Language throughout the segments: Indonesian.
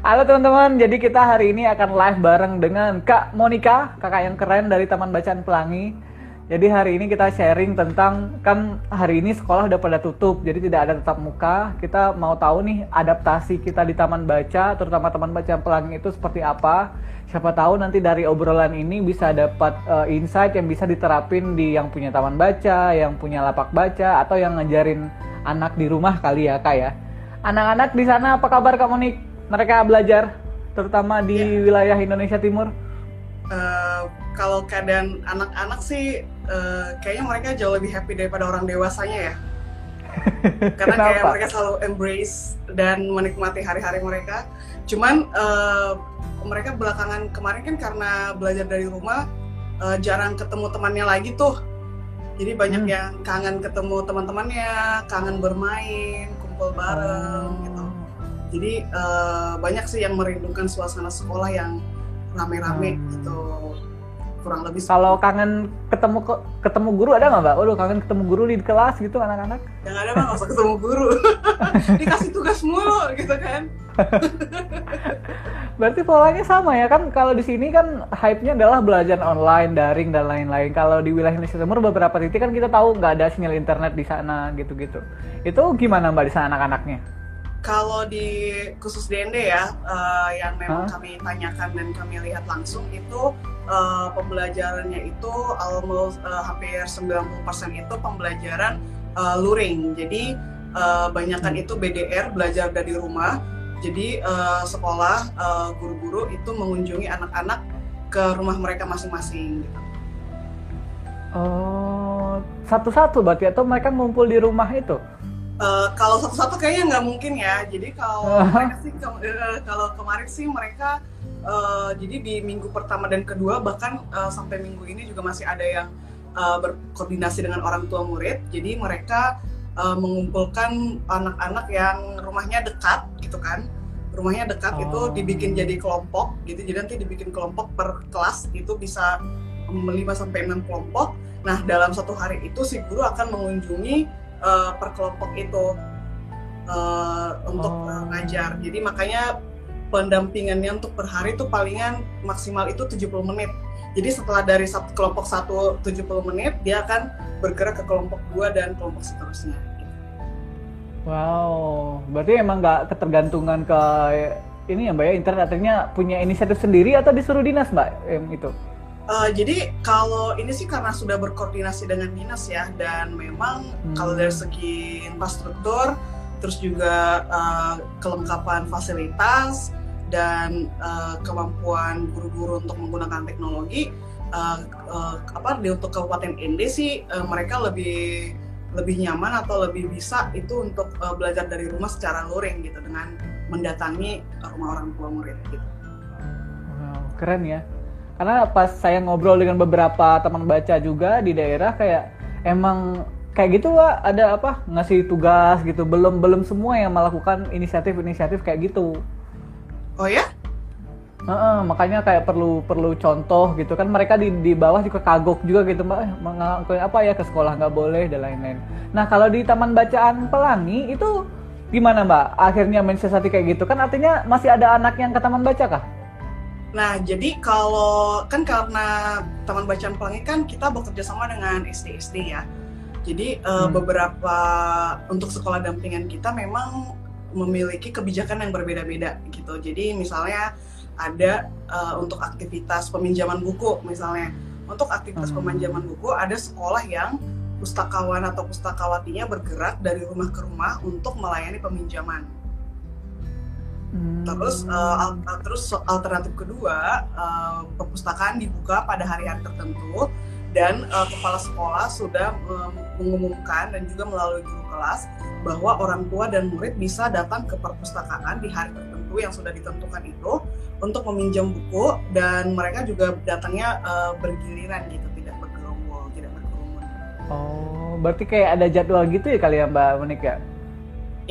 Halo teman-teman, jadi kita hari ini akan live bareng dengan Kak Monica, kakak yang keren dari Taman Bacaan Pelangi. Jadi hari ini kita sharing tentang kan hari ini sekolah udah pada tutup, jadi tidak ada tatap muka. Kita mau tahu nih adaptasi kita di Taman Baca, terutama Taman Bacaan Pelangi itu seperti apa. Siapa tahu nanti dari obrolan ini bisa dapat uh, insight yang bisa diterapin di yang punya taman baca, yang punya lapak baca, atau yang ngajarin anak di rumah kali ya kak ya. Anak-anak di sana apa kabar Kak Monik? mereka belajar terutama di yeah. wilayah Indonesia Timur? Uh, kalau keadaan anak-anak sih uh, kayaknya mereka jauh lebih happy daripada orang dewasanya ya. Karena kayak mereka selalu embrace dan menikmati hari-hari mereka. Cuman uh, mereka belakangan kemarin kan karena belajar dari rumah uh, jarang ketemu temannya lagi tuh. Jadi banyak hmm. yang kangen ketemu teman-temannya, kangen bermain, kumpul bareng oh. gitu jadi uh, banyak sih yang merindukan suasana sekolah yang rame-rame hmm. gitu kurang lebih kalau kangen ketemu ketemu guru ada nggak mbak? Waduh kangen ketemu guru di kelas gitu anak-anak? Yang ada mah nggak usah ketemu guru, dikasih tugas mulu gitu kan. Berarti polanya sama ya kan? Kalau di sini kan hype-nya adalah belajar online, daring dan lain-lain. Kalau di wilayah Indonesia Timur beberapa titik kan kita tahu nggak ada sinyal internet di sana gitu-gitu. Itu gimana mbak di sana anak-anaknya? Kalau di khusus DND ya, uh, yang memang huh? kami tanyakan dan kami lihat langsung itu uh, pembelajarannya itu almost uh, hampir 90% itu pembelajaran uh, luring. Jadi uh, banyakkan itu BDR belajar dari rumah. Jadi uh, sekolah guru-guru uh, itu mengunjungi anak-anak ke rumah mereka masing-masing. Gitu. Oh, satu-satu berarti atau mereka ngumpul di rumah itu? Uh, kalau satu-satu kayaknya nggak mungkin ya. Jadi kalau mereka sih ke, uh, kalau kemarin sih mereka uh, jadi di minggu pertama dan kedua bahkan uh, sampai minggu ini juga masih ada yang uh, berkoordinasi dengan orang tua murid. Jadi mereka uh, mengumpulkan anak-anak yang rumahnya dekat gitu kan. Rumahnya dekat oh. itu dibikin jadi kelompok gitu. Jadi nanti dibikin kelompok per kelas itu bisa 5 sampai 6 kelompok. Nah, dalam satu hari itu si guru akan mengunjungi uh, per kelompok itu uh, untuk oh. uh, ngajar. Jadi makanya pendampingannya untuk per hari itu palingan maksimal itu 70 menit. Jadi setelah dari satu kelompok satu 70 menit, dia akan bergerak ke kelompok dua dan kelompok seterusnya. Wow, berarti emang nggak ketergantungan ke ini ya mbak ya internet artinya punya inisiatif sendiri atau disuruh dinas mbak em, itu? Uh, jadi kalau ini sih karena sudah berkoordinasi dengan dinas ya dan memang hmm. kalau dari segi infrastruktur terus juga uh, kelengkapan fasilitas dan uh, kemampuan guru-guru untuk menggunakan teknologi uh, uh, apa di untuk Kabupaten ND sih uh, mereka lebih lebih nyaman atau lebih bisa itu untuk uh, belajar dari rumah secara luring gitu dengan mendatangi rumah orang tua murid gitu. Wow, keren ya. Karena pas saya ngobrol dengan beberapa teman baca juga di daerah kayak emang kayak gitu Wak, ada apa? Ngasih tugas gitu. Belum belum semua yang melakukan inisiatif-inisiatif kayak gitu. Oh ya Uh, uh, makanya kayak perlu perlu contoh gitu kan mereka di di bawah juga kagok juga gitu mbak mengakui apa ya ke sekolah nggak boleh dan lain-lain. Nah kalau di taman bacaan pelangi itu gimana mbak akhirnya mensiasati kayak gitu kan artinya masih ada anak yang ke taman baca kah? Nah, jadi kalau kan karena Taman Bacaan Pelangi kan kita bekerja sama dengan SD-SD ya. Jadi uh, hmm. beberapa untuk sekolah dampingan kita memang memiliki kebijakan yang berbeda-beda gitu. Jadi misalnya ada uh, untuk aktivitas peminjaman buku misalnya. Untuk aktivitas hmm. peminjaman buku ada sekolah yang pustakawan atau pustakawatinya bergerak dari rumah ke rumah untuk melayani peminjaman. Hmm. Terus uh, terus alternatif kedua uh, perpustakaan dibuka pada hari-hari tertentu dan uh, kepala sekolah sudah um, mengumumkan dan juga melalui guru kelas bahwa orang tua dan murid bisa datang ke perpustakaan di hari tertentu yang sudah ditentukan itu untuk meminjam buku dan mereka juga datangnya uh, bergiliran gitu tidak bergerombol tidak berkerumun. Oh berarti kayak ada jadwal gitu ya kali ya Mbak Monika?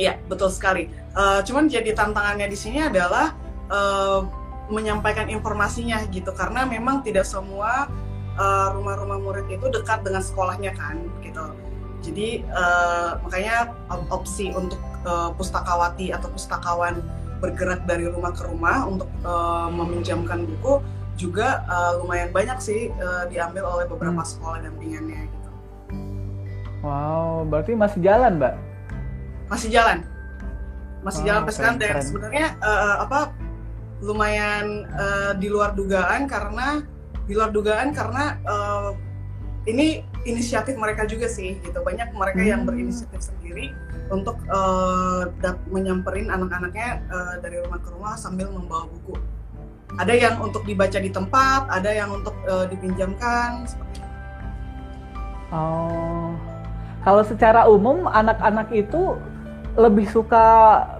Iya, betul sekali. Uh, cuman jadi tantangannya di sini adalah uh, menyampaikan informasinya gitu, karena memang tidak semua rumah rumah-rumah murid itu dekat dengan sekolahnya kan, gitu. Jadi uh, makanya opsi untuk uh, pustakawati atau pustakawan bergerak dari rumah ke rumah untuk uh, meminjamkan buku juga uh, lumayan banyak sih uh, diambil oleh beberapa hmm. sekolah dampingannya gitu. Wow, berarti masih jalan, Mbak? Masih jalan, masih oh, jalan sampai sekarang dan sebenarnya uh, apa lumayan uh, di luar dugaan karena di luar dugaan karena uh, ini inisiatif mereka juga sih gitu. Banyak mereka yang hmm. berinisiatif sendiri untuk uh, menyamperin anak-anaknya uh, dari rumah ke rumah sambil membawa buku. Ada yang untuk dibaca di tempat ada yang untuk uh, dipinjamkan seperti itu. Oh. Kalau secara umum anak-anak itu lebih suka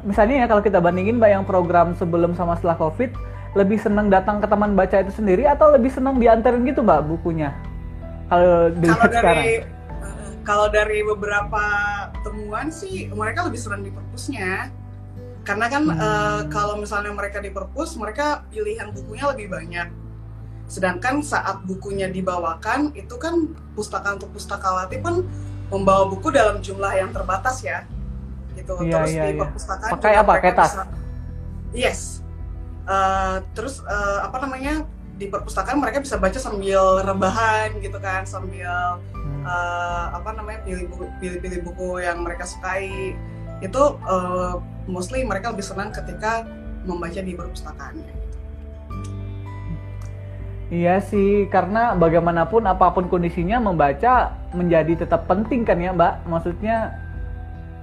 misalnya ya kalau kita bandingin mbak yang program sebelum sama setelah covid lebih senang datang ke teman baca itu sendiri atau lebih senang diantarin gitu mbak bukunya kalau dari sekarang? eh, kalau dari beberapa temuan sih mereka lebih senang di perpusnya. Karena kan hmm. uh, kalau misalnya mereka di perpus mereka pilihan bukunya lebih banyak. Sedangkan saat bukunya dibawakan itu kan pustaka untuk pustakawati pun membawa buku dalam jumlah yang terbatas ya. Gitu iya, terus iya, di iya. perpustakaan pakai apa? ketas yes. Uh, terus uh, apa namanya di perpustakaan mereka bisa baca sambil rebahan gitu kan sambil hmm. uh, apa namanya pilih buku pilih pilih buku yang mereka sukai itu uh, mostly mereka lebih senang ketika membaca di perpustakaannya. Iya sih, karena bagaimanapun apa pun kondisinya membaca menjadi tetap penting kan ya Mbak. Maksudnya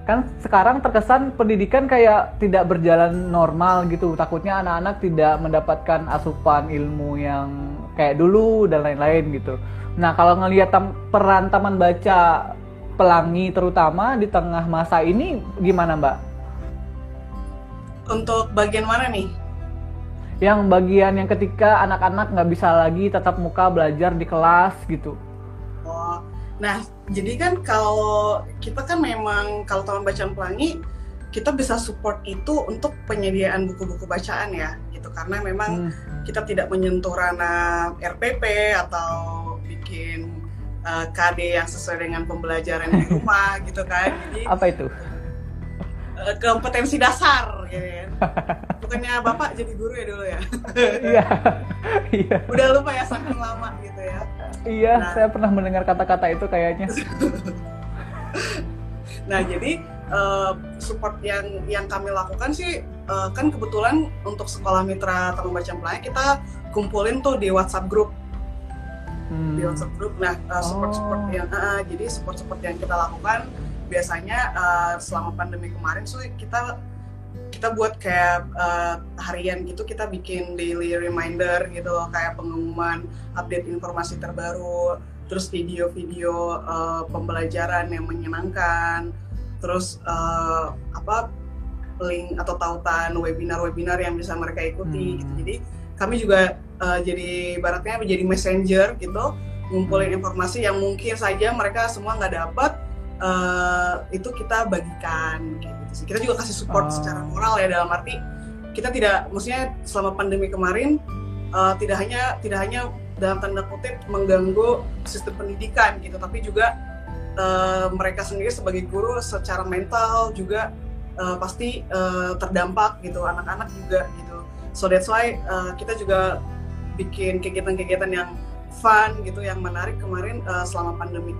kan sekarang terkesan pendidikan kayak tidak berjalan normal gitu. Takutnya anak-anak tidak mendapatkan asupan ilmu yang kayak dulu dan lain-lain gitu. Nah kalau ngelihat peran taman baca pelangi terutama di tengah masa ini gimana Mbak? Untuk bagian mana nih? Yang bagian yang ketika anak-anak nggak bisa lagi tetap muka belajar di kelas gitu. Oh, nah jadi kan kalau kita kan memang kalau Taman Bacaan Pelangi kita bisa support itu untuk penyediaan buku-buku bacaan ya gitu. Karena memang hmm. kita tidak menyentuh ranah RPP atau bikin uh, eh, KD yang sesuai dengan pembelajaran di rumah gitu kan. Jadi apa itu? uh, kompetensi dasar gitu kan. Bukannya bapak jadi guru ya dulu ya? Iya. Iya. Udah lupa ya saking lama gitu ya iya nah, saya pernah mendengar kata-kata itu kayaknya nah jadi uh, support yang yang kami lakukan sih uh, kan kebetulan untuk sekolah mitra tamu baca Pelaya kita kumpulin tuh di WhatsApp grup hmm. di WhatsApp group. Nah, uh, support support oh. yang uh, jadi support support yang kita lakukan biasanya uh, selama pandemi kemarin so kita kita buat kayak uh, harian gitu kita bikin daily reminder gitu loh kayak pengumuman update informasi terbaru terus video-video uh, pembelajaran yang menyenangkan terus uh, apa link atau tautan webinar-webinar yang bisa mereka ikuti hmm. gitu. jadi kami juga uh, jadi baratnya menjadi messenger gitu ngumpulin informasi yang mungkin saja mereka semua nggak dapat uh, itu kita bagikan kayak gitu sih kita juga kasih support oh. secara moral ya dalam arti kita tidak maksudnya selama pandemi kemarin uh, tidak hanya tidak hanya dalam tanda kutip mengganggu sistem pendidikan gitu tapi juga uh, mereka sendiri sebagai guru secara mental juga uh, pasti uh, terdampak gitu anak-anak juga gitu so that's why uh, kita juga bikin kegiatan-kegiatan yang fun gitu, yang menarik kemarin uh, selama pandemi.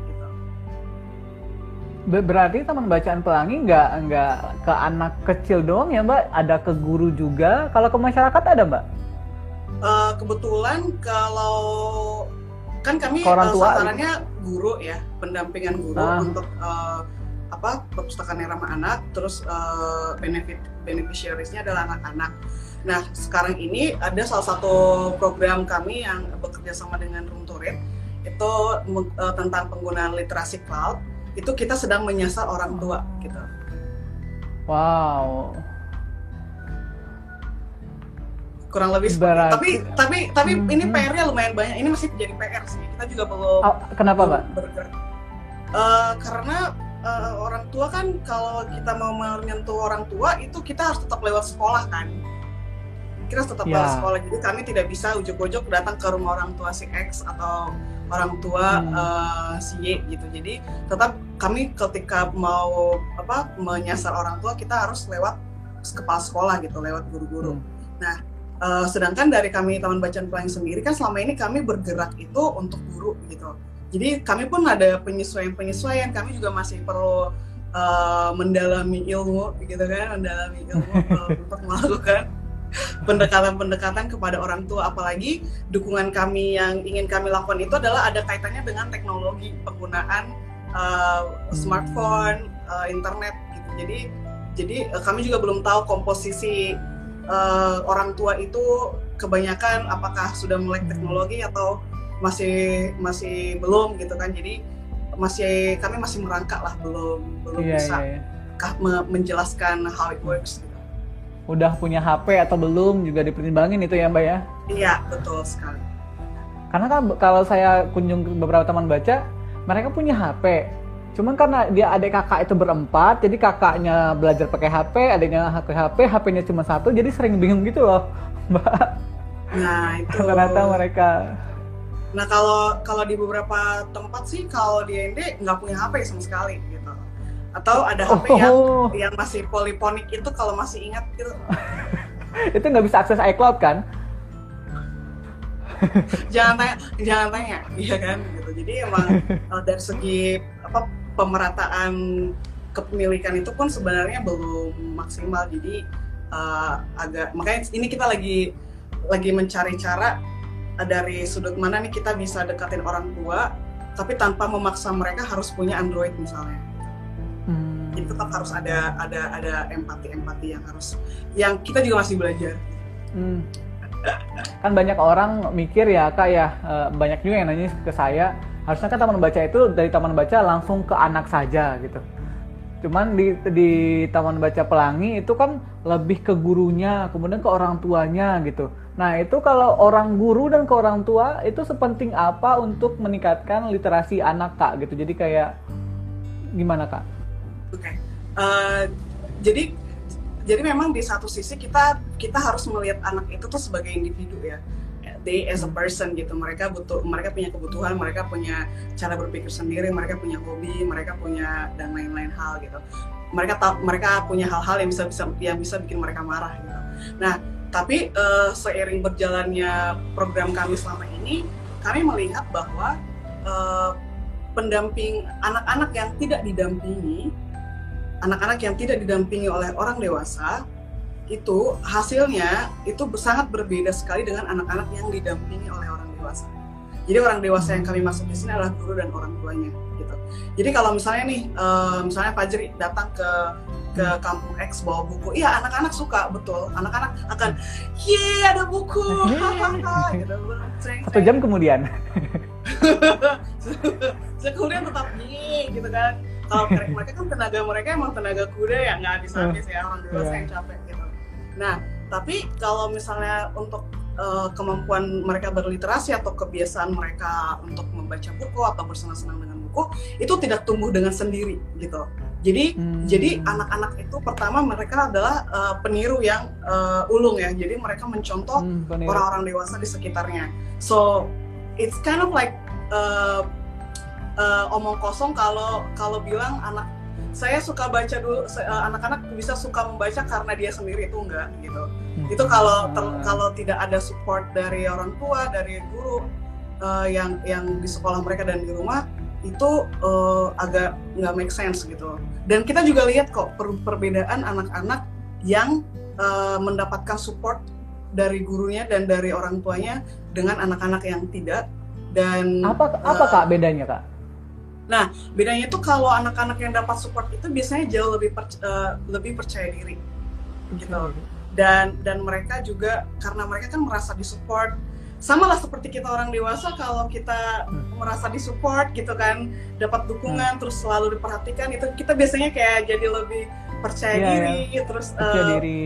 Berarti teman bacaan pelangi nggak nggak ke anak kecil doang ya mbak? Ada ke guru juga? Kalau ke masyarakat ada mbak? Uh, kebetulan kalau kan kami orang tua, sasarannya guru ya, pendampingan guru ah. untuk uh, apa perpustakaan ramah anak, terus uh, benefit beneficiariesnya adalah anak-anak. Nah, sekarang ini ada salah satu program kami yang bekerja sama dengan Room to Read, itu uh, tentang penggunaan literasi cloud. Itu kita sedang menyasar orang tua gitu. Wow. Kurang lebih seperti Tapi tapi tapi mm -hmm. ini PR-nya lumayan banyak. Ini masih jadi PR sih. Kita juga belum oh, Kenapa, Mbak? Uh, karena uh, orang tua kan kalau kita mau menyentuh orang tua itu kita harus tetap lewat sekolah kan kita tetap yeah. harus sekolah jadi kami tidak bisa ujuk-ujuk datang ke rumah orang tua si X atau orang tua hmm. uh, si Y gitu jadi tetap kami ketika mau apa menyasar orang tua kita harus lewat kepala sekolah gitu, lewat guru-guru. Hmm. Nah, uh, sedangkan dari kami Taman Bacaan Pelangi sendiri kan selama ini kami bergerak itu untuk guru gitu. Jadi kami pun ada penyesuaian-penyesuaian. Kami juga masih perlu uh, mendalami ilmu gitu kan, mendalami ilmu uh, untuk melakukan pendekatan-pendekatan kepada orang tua apalagi dukungan kami yang ingin kami lakukan itu adalah ada kaitannya dengan teknologi penggunaan uh, smartphone, uh, internet gitu. Jadi jadi uh, kami juga belum tahu komposisi uh, orang tua itu kebanyakan apakah sudah melek teknologi atau masih masih belum gitu kan. Jadi masih kami masih merangkak lah belum belum Iya, bisa iya, iya. me- menjelaskan how it works gitu. Udah punya HP atau belum juga dipertimbangin itu ya Mbak ya? Iya, betul sekali. Karena kan kalau saya kunjung ke beberapa teman baca, mereka punya HP. Cuman karena dia adik kakak itu berempat, jadi kakaknya belajar pakai HP, adiknya pakai HP, HP-nya cuma satu, jadi sering bingung gitu loh, Mbak. Nah, itu Ternyata mereka Nah, kalau kalau di beberapa tempat sih kalau di ND nggak punya HP sama sekali gitu. Atau ada HP yang Oh, yang masih poliponik itu kalau masih ingat gitu. itu nggak bisa akses iCloud kan? jangan tanya, jangan tanya, iya kan gitu. Jadi emang uh, dari segi apa pemerataan kepemilikan itu pun sebenarnya belum maksimal. Jadi uh, agak makanya ini kita lagi lagi mencari cara dari sudut mana nih kita bisa dekatin orang tua tapi tanpa memaksa mereka harus punya Android misalnya. Hmm. Jadi tetap harus ada ada ada empati-empati yang harus yang kita juga masih belajar. Hmm. Kan banyak orang mikir ya kak ya eh, banyak juga yang nanya ke saya harusnya kan taman baca itu dari taman baca langsung ke anak saja gitu. Cuman di di taman baca pelangi itu kan lebih ke gurunya kemudian ke orang tuanya gitu. Nah itu kalau orang guru dan ke orang tua itu sepenting apa untuk meningkatkan literasi anak kak gitu. Jadi kayak gimana kak? Oke. Eh, jadi jadi memang di satu sisi kita kita harus melihat anak itu tuh sebagai individu ya. They as a person gitu. Mereka butuh mereka punya kebutuhan, mereka punya cara berpikir sendiri, mereka punya hobi, mereka punya dan lain-lain hal gitu. Mereka tahu mereka punya hal-hal yang bisa bisa yang bisa bikin mereka marah gitu. Nah, tapi eh, seiring berjalannya program kami selama ini, kami melihat bahwa eh, pendamping anak-anak yang tidak didampingi anak-anak yang tidak didampingi oleh orang dewasa itu hasilnya itu sangat berbeda sekali dengan anak-anak yang didampingi oleh orang dewasa. Jadi orang dewasa yang kami maksud di sini adalah guru dan orang tuanya gitu. Jadi kalau misalnya nih, eh, misalnya Fajri datang ke ke kampung X bawa buku, iya anak-anak suka betul, anak-anak akan, ye ada buku, gitu. Satu jam kemudian. Kemudian tetap nih gitu kan. Kalau mereka, mereka kan tenaga mereka emang tenaga kuda ya nggak habis-habis ya orang dewasa Iya. yang capek gitu. Nah, tapi kalau misalnya untuk eh, kemampuan mereka berliterasi atau kebiasaan mereka untuk membaca buku atau bersenang-senang dengan buku itu tidak tumbuh dengan sendiri gitu. Jadi Hmm. jadi anak-anak itu pertama mereka adalah eh, peniru yang eh, ulung ya. Jadi mereka mencontoh Hmm, orang-orang dewasa di sekitarnya. So it's kind of like uh, uh, omong kosong kalau kalau bilang anak saya suka baca dulu uh, anak-anak bisa suka membaca karena dia sendiri itu enggak gitu. Hmm. Itu kalau ter- Ah. kalau tidak ada support dari orang tua, dari guru uh, yang yang di sekolah mereka dan di rumah itu uh, agak nggak make sense gitu. Dan kita juga lihat kok per- perbedaan anak-anak yang uh, mendapatkan support dari gurunya dan dari orang tuanya dengan anak-anak yang tidak dan apa apa uh, kak bedanya kak? Bedanya tuh kalau anak-anak yang dapat support itu biasanya jauh lebih perc- uh, lebih percaya diri. Gitu. Dan dan mereka juga karena mereka kan merasa disupport. Sama lah seperti kita orang dewasa kalau kita Hmm. merasa disupport gitu kan dapat dukungan terus selalu diperhatikan itu kita biasanya kayak jadi lebih percaya Iya, diri terus Percaya uh, diri.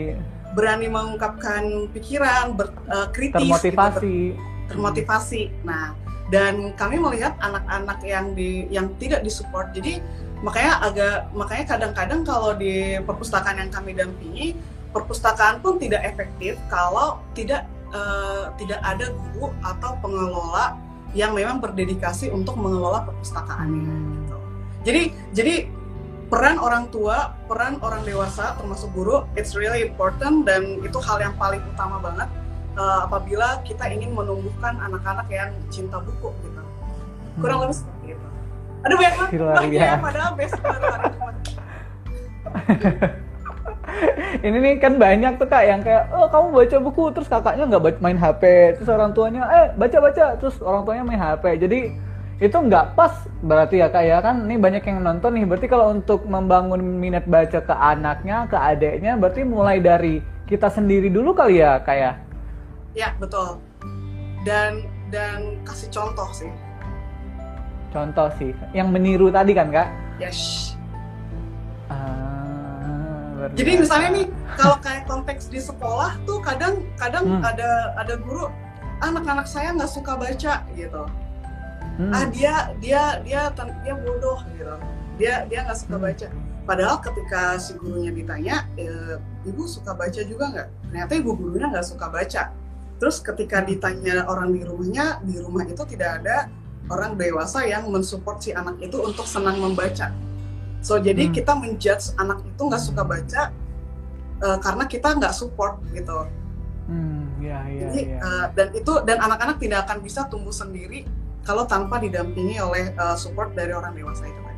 berani mengungkapkan pikiran ber, uh, kritis gitu, termotivasi. termotivasi. Nah, dan kami melihat anak-anak yang di yang tidak disupport. Jadi makanya agak makanya kadang-kadang kalau di perpustakaan yang kami dampingi, perpustakaan pun tidak efektif kalau tidak eh, tidak ada guru atau pengelola yang memang berdedikasi untuk mengelola perpustakaannya. Hmm. Gitu. Jadi jadi peran orang tua, peran orang dewasa termasuk guru, it's really important dan itu hal yang paling utama banget uh, apabila kita ingin menumbuhkan anak-anak yang cinta buku gitu. Kurang Hmm. lebih seperti itu. Ada banyak banget biasa. padahal basic baru ada ini nih kan banyak tuh kak yang kayak oh kamu baca buku terus kakaknya nggak main HP terus orang tuanya eh baca baca terus orang tuanya main HP jadi itu nggak pas berarti ya kak ya kan ini banyak yang nonton nih berarti kalau untuk membangun minat baca ke anaknya ke adeknya berarti mulai dari kita sendiri dulu kali ya kak ya Ya betul. Dan dan kasih contoh sih. contoh sih yang meniru tadi kan kak Yes. Ah, Jadi misalnya nih kalau kayak konteks di sekolah tuh kadang kadang Hmm. ada ada guru anak-anak saya nggak suka baca gitu. Hmm. Ah dia dia dia dia bodoh gitu. Dia dia nggak suka Hmm. baca. Padahal ketika si gurunya ditanya, e, ibu suka baca juga nggak? Ternyata ibu gurunya nggak suka baca. Terus ketika ditanya orang di rumahnya, di rumah itu tidak ada orang dewasa yang mensupport si anak itu untuk senang membaca. So jadi Hmm. kita menjudge anak itu nggak suka baca eh, karena kita nggak support gitu. Hmm, ya, ya, Jadi ya. eh, dan itu dan anak-anak tidak akan bisa tumbuh sendiri kalau tanpa didampingi oleh eh, support dari orang dewasa itu.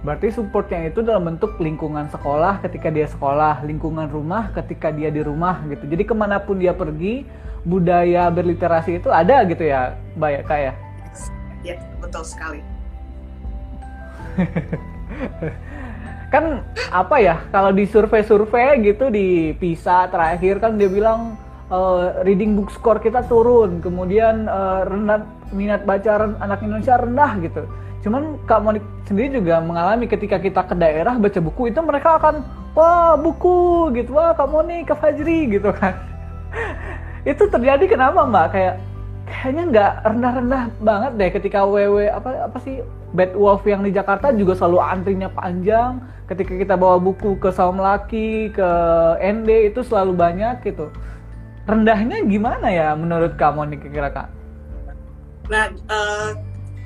Berarti supportnya itu dalam bentuk lingkungan sekolah ketika dia sekolah, lingkungan rumah ketika dia di rumah gitu. Jadi ke mana pun dia pergi, budaya berliterasi itu ada gitu ya, Mbak ya, Kak ya? Ya betul sekali. Kan apa ya, kalau di survei-survei gitu di PISA terakhir kan dia bilang eh, reading book score kita turun, kemudian eh, rendah minat baca anak Indonesia rendah gitu. Cuman Kak Monik sendiri juga mengalami ketika kita ke daerah baca buku itu mereka akan wah buku gitu, wah Kak Monik, Kak Fajri gitu kan. itu terjadi kenapa Mbak? Kayak kayaknya nggak rendah-rendah banget deh ketika WW apa apa sih Bad Wolf yang di Jakarta juga selalu antrinya panjang ketika kita bawa buku ke Saum Laki ke ND itu selalu banyak gitu rendahnya gimana ya menurut kamu nih kira kak? Nah, eh,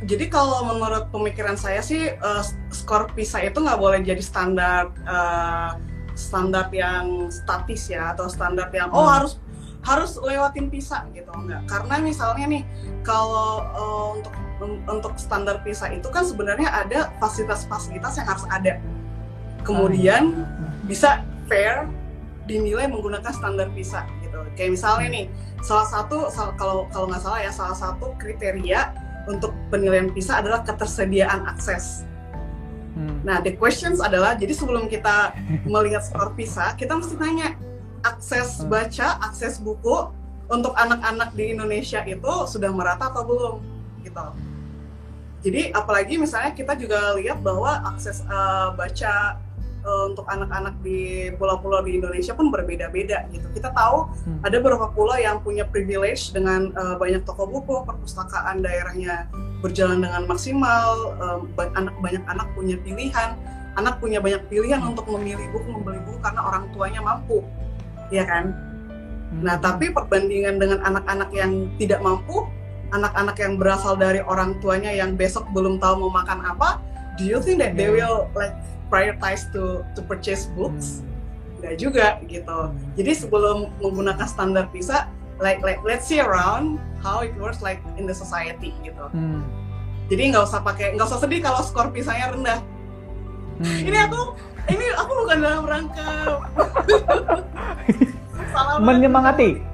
jadi kalau menurut pemikiran saya sih eh, skor PISA itu nggak boleh jadi standar eh, standar yang statis ya atau standar yang oh Hmm. harus harus lewatin PISA gitu enggak. Karena misalnya nih kalau eh, untuk untuk standar PISA itu kan sebenarnya ada fasilitas-fasilitas yang harus ada. Kemudian bisa fair dinilai menggunakan standar PISA gitu. Kayak misalnya nih, salah satu kalau kalau nggak salah ya salah satu kriteria untuk penilaian PISA adalah ketersediaan akses. Hmm. Nah, the questions adalah jadi sebelum kita melihat skor PISA, kita mesti tanya akses Hmm. baca, akses buku untuk anak-anak di Indonesia itu sudah merata atau belum gitu. Jadi apalagi misalnya kita juga lihat bahwa akses eh, baca eh, untuk anak-anak di pulau-pulau di Indonesia pun berbeda-beda gitu. Kita tahu Hmm. ada beberapa pulau yang punya privilege dengan eh, banyak toko buku, perpustakaan daerahnya berjalan dengan maksimal, ba- anak banyak anak punya pilihan, anak punya banyak pilihan untuk memilih buku, membeli buku karena orang tuanya mampu, ya kan? Nah, tapi perbandingan dengan anak-anak yang tidak mampu, anak-anak yang berasal dari orang tuanya yang besok belum tahu mau makan apa, do you think that they Hmm. will like prioritize to to purchase books? Hmm. Enggak juga gitu. Jadi sebelum menggunakan standar PISA, like like let's see around how it works like in the society gitu. Hmm. Jadi nggak usah pakai nggak usah sedih kalau skor PISA-nya rendah. Hmm. Ini aku ini aku bukan dalam rangka menyemangati.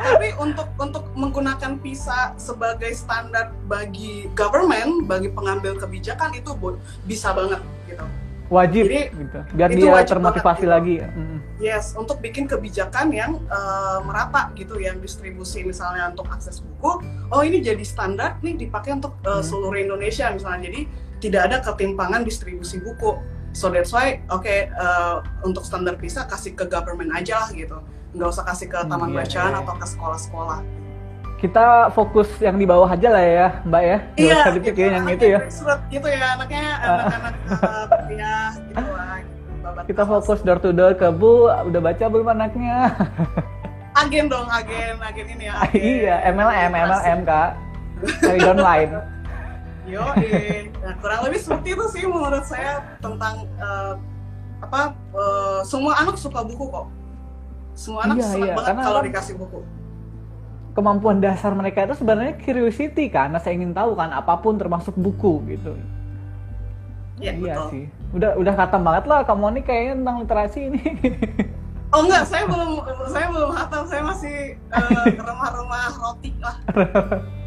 Tapi untuk untuk menggunakan PISA sebagai standar bagi government bagi pengambil kebijakan itu bisa banget gitu Wajib Jadi, gitu. Biar dia termotivasi banget, lagi. Hmm. yes untuk bikin kebijakan yang eh, merata gitu yang distribusi misalnya untuk akses buku oh ini jadi standar nih dipakai untuk Hmm. seluruh Indonesia misalnya jadi tidak ada ketimpangan distribusi buku so that's why oke eh, untuk standar PISA kasih ke government aja lah gitu nggak usah kasih ke Hmm, taman iya, bacaan iya. atau ke sekolah-sekolah Kita fokus yang di bawah aja lah ya, Mbak ya. Iya, usah dipikirin yang itu ya. Surat gitu ya, anaknya anak-anak uh, kuliah gitu lah. Gitu, babat Kita fokus door to door ke Bu, udah baca belum anaknya? agen dong, agen, agen ini ya. Agen. iya, MLM, MLM Kak. Dari downline. Yo, nah, kurang lebih seperti itu sih menurut saya tentang uh, apa uh, semua anak suka buku kok. Semua anak Iya, senang iya, banget karena kalau kan- dikasih buku. Kemampuan dasar mereka itu sebenarnya curiosity karena saya ingin tahu kan apa pun termasuk buku gitu. Iya, iya betul. sih. Udah udah kata banget lah kamu nih kayaknya tentang literasi ini. Oh enggak, saya belum saya belum hatam, saya masih uh, remah-remah roti lah.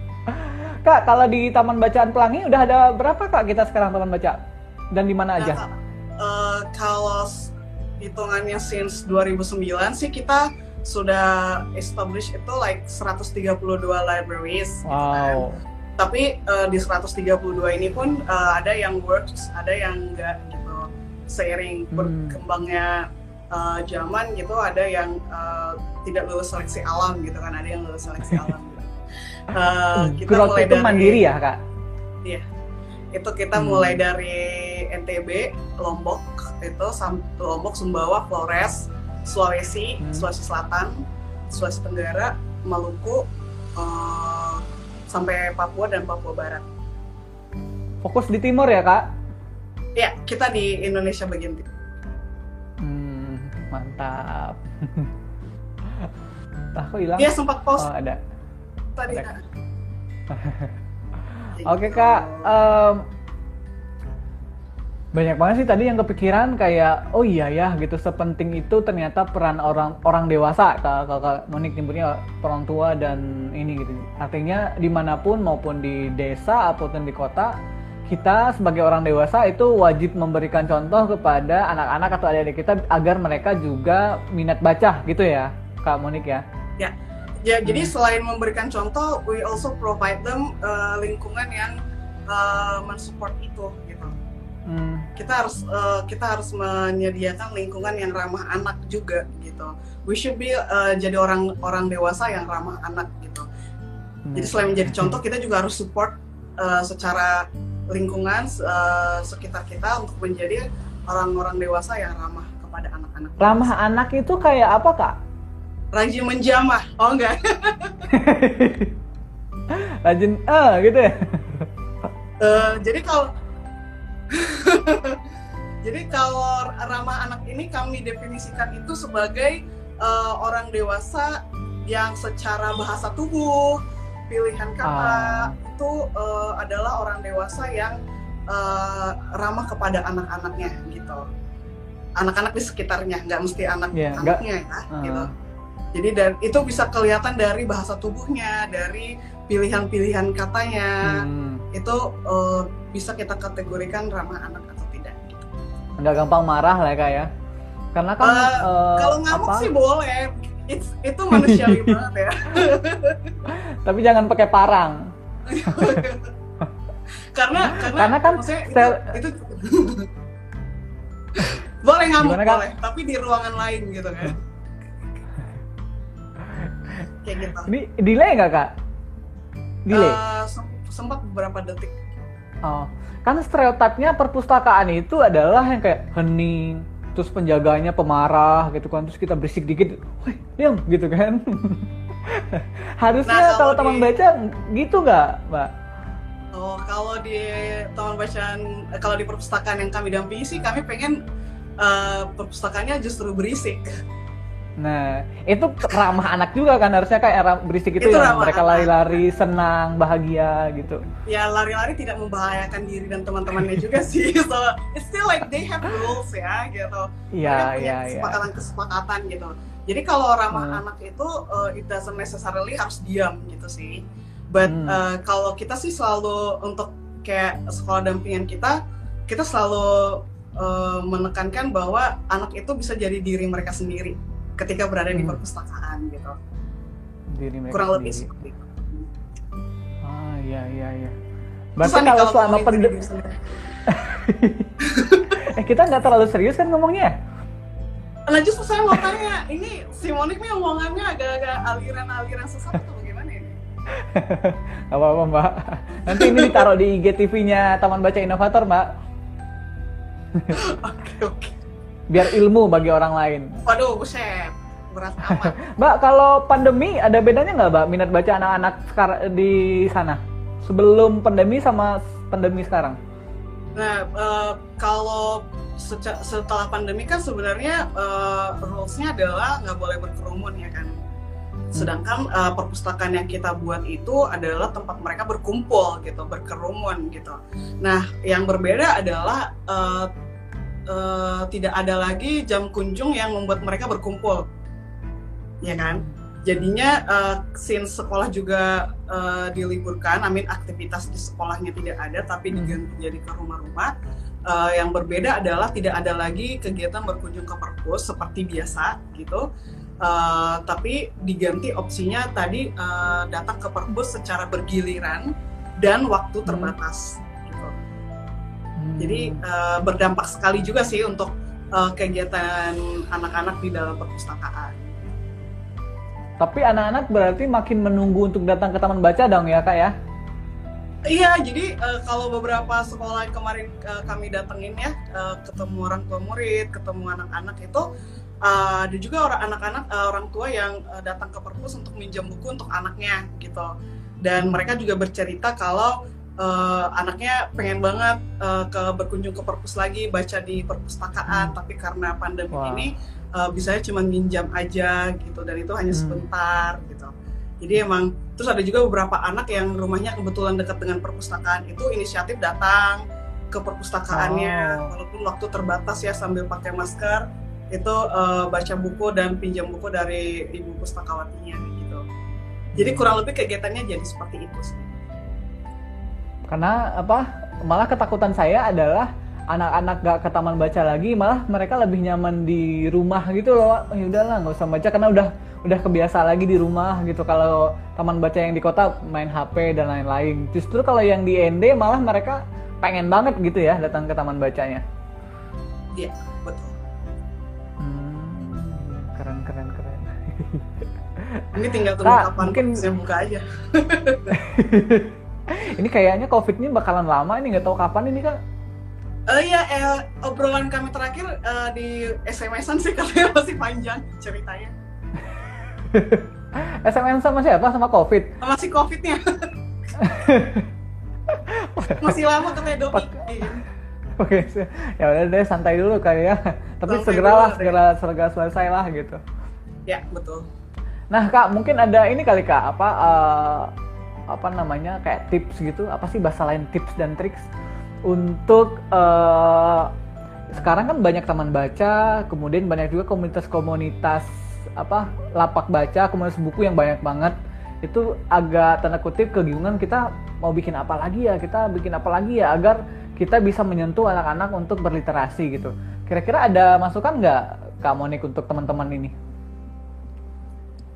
Kak, kalau di Taman Bacaan Pelangi udah ada berapa Kak kita sekarang Taman Baca? Dan di mana aja? Nah, uh, kalau hitungannya since 2009 sih kita sudah establish itu like 132 libraries. gitu kan. Wow. Tapi uh, di 132 ini pun uh, ada yang works, ada yang enggak gitu. Seiring Hmm. berkembangnya uh, zaman gitu, ada yang uh, tidak lulus seleksi alam gitu kan, ada yang lulus seleksi alam. Uh, kita Growth mulai itu dari- mandiri ya Kak? itu kita Hmm. mulai dari NTB, Lombok itu Lombok, Sumbawa, Flores, Sulawesi, Hmm. Sulawesi Selatan, Sulawesi Tenggara, Maluku, eh, sampai Papua dan Papua Barat. Fokus di timur ya Kak? Ya, kita di Indonesia bagian timur. Hmm, mantap. Nah, kok hilang? Dia sempat post Oh, ada. Tadi. Kak. Oke kak, em, banyak banget sih tadi yang kepikiran kayak oh iya ya gitu sepenting itu ternyata peran orang orang dewasa kak kakak Monik nyebutnya orang tua dan ini gitu. Artinya di mana pun maupun di desa ataupun di kota kita sebagai orang dewasa itu wajib memberikan contoh kepada anak-anak atau adik-adik kita agar mereka juga minat baca gitu ya kak Monik ya. Ya, jadi Hmm. selain memberikan contoh, we also provide them uh, lingkungan yang uh, mensupport itu gitu. Hmm, kita harus uh, kita harus menyediakan lingkungan yang ramah anak juga gitu. We should be uh, jadi orang orang dewasa yang ramah anak gitu. Jadi selain menjadi contoh, kita juga harus support uh, secara lingkungan uh, sekitar kita untuk menjadi orang-orang dewasa yang ramah kepada anak-anak. ramah anak itu kayak apa kak? Rajin menjamah. Oh enggak. Rajin eh gitu ya. Uh, jadi kalau jadi kalau ramah anak ini kami definisikan itu sebagai uh, orang dewasa yang secara bahasa tubuh, pilihan kata Ah. itu uh, adalah orang dewasa yang uh, ramah kepada anak-anaknya gitu. Anak-anak di sekitarnya, nggak mesti anak Iya, anaknya ya, Ah. gitu. Jadi dan itu bisa kelihatan dari bahasa tubuhnya, dari pilihan-pilihan katanya Hmm, itu uh, bisa kita kategorikan ramah anak atau tidak. Gitu. nggak gampang marah lah ya kak ya. Karena kan Eh, eh, Kalau ngamuk apa? sih boleh, It's, itu manusiawi banget ya. Tapi jangan pakai parang. karena karena, Karena kan maksudnya itu, sel- itu boleh ngamuk Gimana, boleh, tapi di ruangan lain gitu kan. Kayak gitu. Ini delay nggak kak? Delay. Sem- sempat beberapa detik. Oh, kan stereotipnya perpustakaan itu adalah yang kayak hening, terus penjaganya pemarah gitu kan, terus kita berisik dikit, wih diam gitu kan. Harusnya Nah, kalau kalau teman di- baca gitu nggak, mbak? Oh, kalau di taman bacaan, eh, kalau di perpustakaan yang kami dampingi sih, kami pengen eh, perpustakaannya justru berisik. Nah, itu ramah anak juga kan harusnya kayak era berisik itu, Itu ya mereka lari-lari senang bahagia gitu. Ya lari-lari tidak membahayakan diri dan teman-temannya juga sih. So it's still like they have rules ya gitu. Iya iya iya. kesepakatan-kesepakatan gitu. Jadi kalau ramah Hmm. anak itu uh, it doesn't necessarily harus diam gitu sih. But Hmm. uh, kalau kita sih selalu untuk kayak sekolah dampingan kita, kita selalu uh, menekankan bahwa anak itu bisa jadi diri mereka sendiri ketika berada di Hmm. perpustakaan gitu. Diri mereka Kurang lebih seperti itu. Ah iya iya iya. Berarti nih, kalau selama pendek, eh kita nggak terlalu serius kan ngomongnya? Nah justru saya mau tanya, ini si Monik nih omongannya agak-agak aliran-aliran sesat atau bagaimana ini? Gak apa-apa mbak. Nanti ini ditaruh di IGTV-nya Taman Baca Inovator mbak. Oke oke. Biar ilmu bagi orang lain. Waduh, buset. Berat amat. Mbak, kalau pandemi ada bedanya nggak mbak minat baca anak-anak di sana? Sebelum pandemi sama pandemi sekarang? Nah, uh, kalau setelah pandemi kan sebenarnya uh, rules-nya adalah nggak boleh berkerumun ya kan. Sedangkan uh, perpustakaan yang kita buat itu adalah tempat mereka berkumpul gitu, berkerumun gitu. Nah, yang berbeda adalah uh, uh, tidak ada lagi jam kunjung yang membuat mereka berkumpul, ya kan? Jadinya uh, since sekolah juga uh, diliburkan, amin aktivitas di sekolahnya tidak ada, tapi diganti jadi ke rumah-rumah. Uh, yang berbeda adalah tidak ada lagi kegiatan berkunjung ke perpus seperti biasa gitu Uh, tapi diganti opsinya tadi uh, datang ke perpus secara bergiliran dan waktu hmm. terbatas hmm. Hmm. Jadi uh, berdampak sekali juga sih untuk uh, kegiatan anak-anak di dalam perpustakaan. Tapi anak-anak berarti makin menunggu untuk datang ke taman baca dong ya kak ya? Iya, jadi uh, kalau beberapa sekolah kemarin uh, kami datengin ya, uh, ketemu orang tua murid, ketemu anak-anak itu uh, ada juga orang anak-anak uh, orang tua yang uh, datang ke perpus untuk minjam buku untuk anaknya gitu dan mereka juga bercerita kalau uh, anaknya pengen banget uh, ke berkunjung ke perpus lagi baca di perpustakaan hmm. tapi karena pandemi wow. ini uh, bisanya cuma minjam aja gitu dan itu hanya hmm. sebentar gitu jadi emang terus ada juga beberapa anak yang rumahnya kebetulan dekat dengan perpustakaan itu inisiatif datang ke perpustakaannya oh. walaupun waktu terbatas ya sambil pakai masker itu uh, baca buku dan pinjam buku dari ibu pustakawatinya gitu. Jadi kurang lebih kegiatannya jadi seperti itu sih. Karena apa? Malah ketakutan saya adalah anak-anak gak ke taman baca lagi, malah mereka lebih nyaman di rumah gitu loh. Ya udahlah, nggak usah baca karena udah udah kebiasa lagi di rumah gitu. Kalau taman baca yang di kota main HP dan lain-lain. Justru kalau yang di ND malah mereka pengen banget gitu ya datang ke taman bacanya. Iya, betul. Ini tinggal tunggu nah, kapan mungkin saya buka aja. ini kayaknya COVID ini bakalan lama ini nggak tahu kapan ini kan? Uh, iya, eh, obrolan kami terakhir uh, di SMS-an sih katanya masih panjang ceritanya. SMS sama siapa? Sama COVID? Sama si COVID-nya. masih lama katanya doi. Oke, ya udah deh santai dulu kali ya. Tapi segeralah segera segera selesai lah gitu. Ya, betul. Nah kak mungkin ada ini kali kak apa uh, apa namanya kayak tips gitu apa sih bahasa lain tips dan triks untuk uh, sekarang kan banyak taman baca kemudian banyak juga komunitas-komunitas apa lapak baca komunitas buku yang banyak banget itu agak tanda kutip kebingungan kita mau bikin apa lagi ya kita bikin apa lagi ya agar kita bisa menyentuh anak-anak untuk berliterasi gitu kira-kira ada masukan nggak kak Monik untuk teman-teman ini?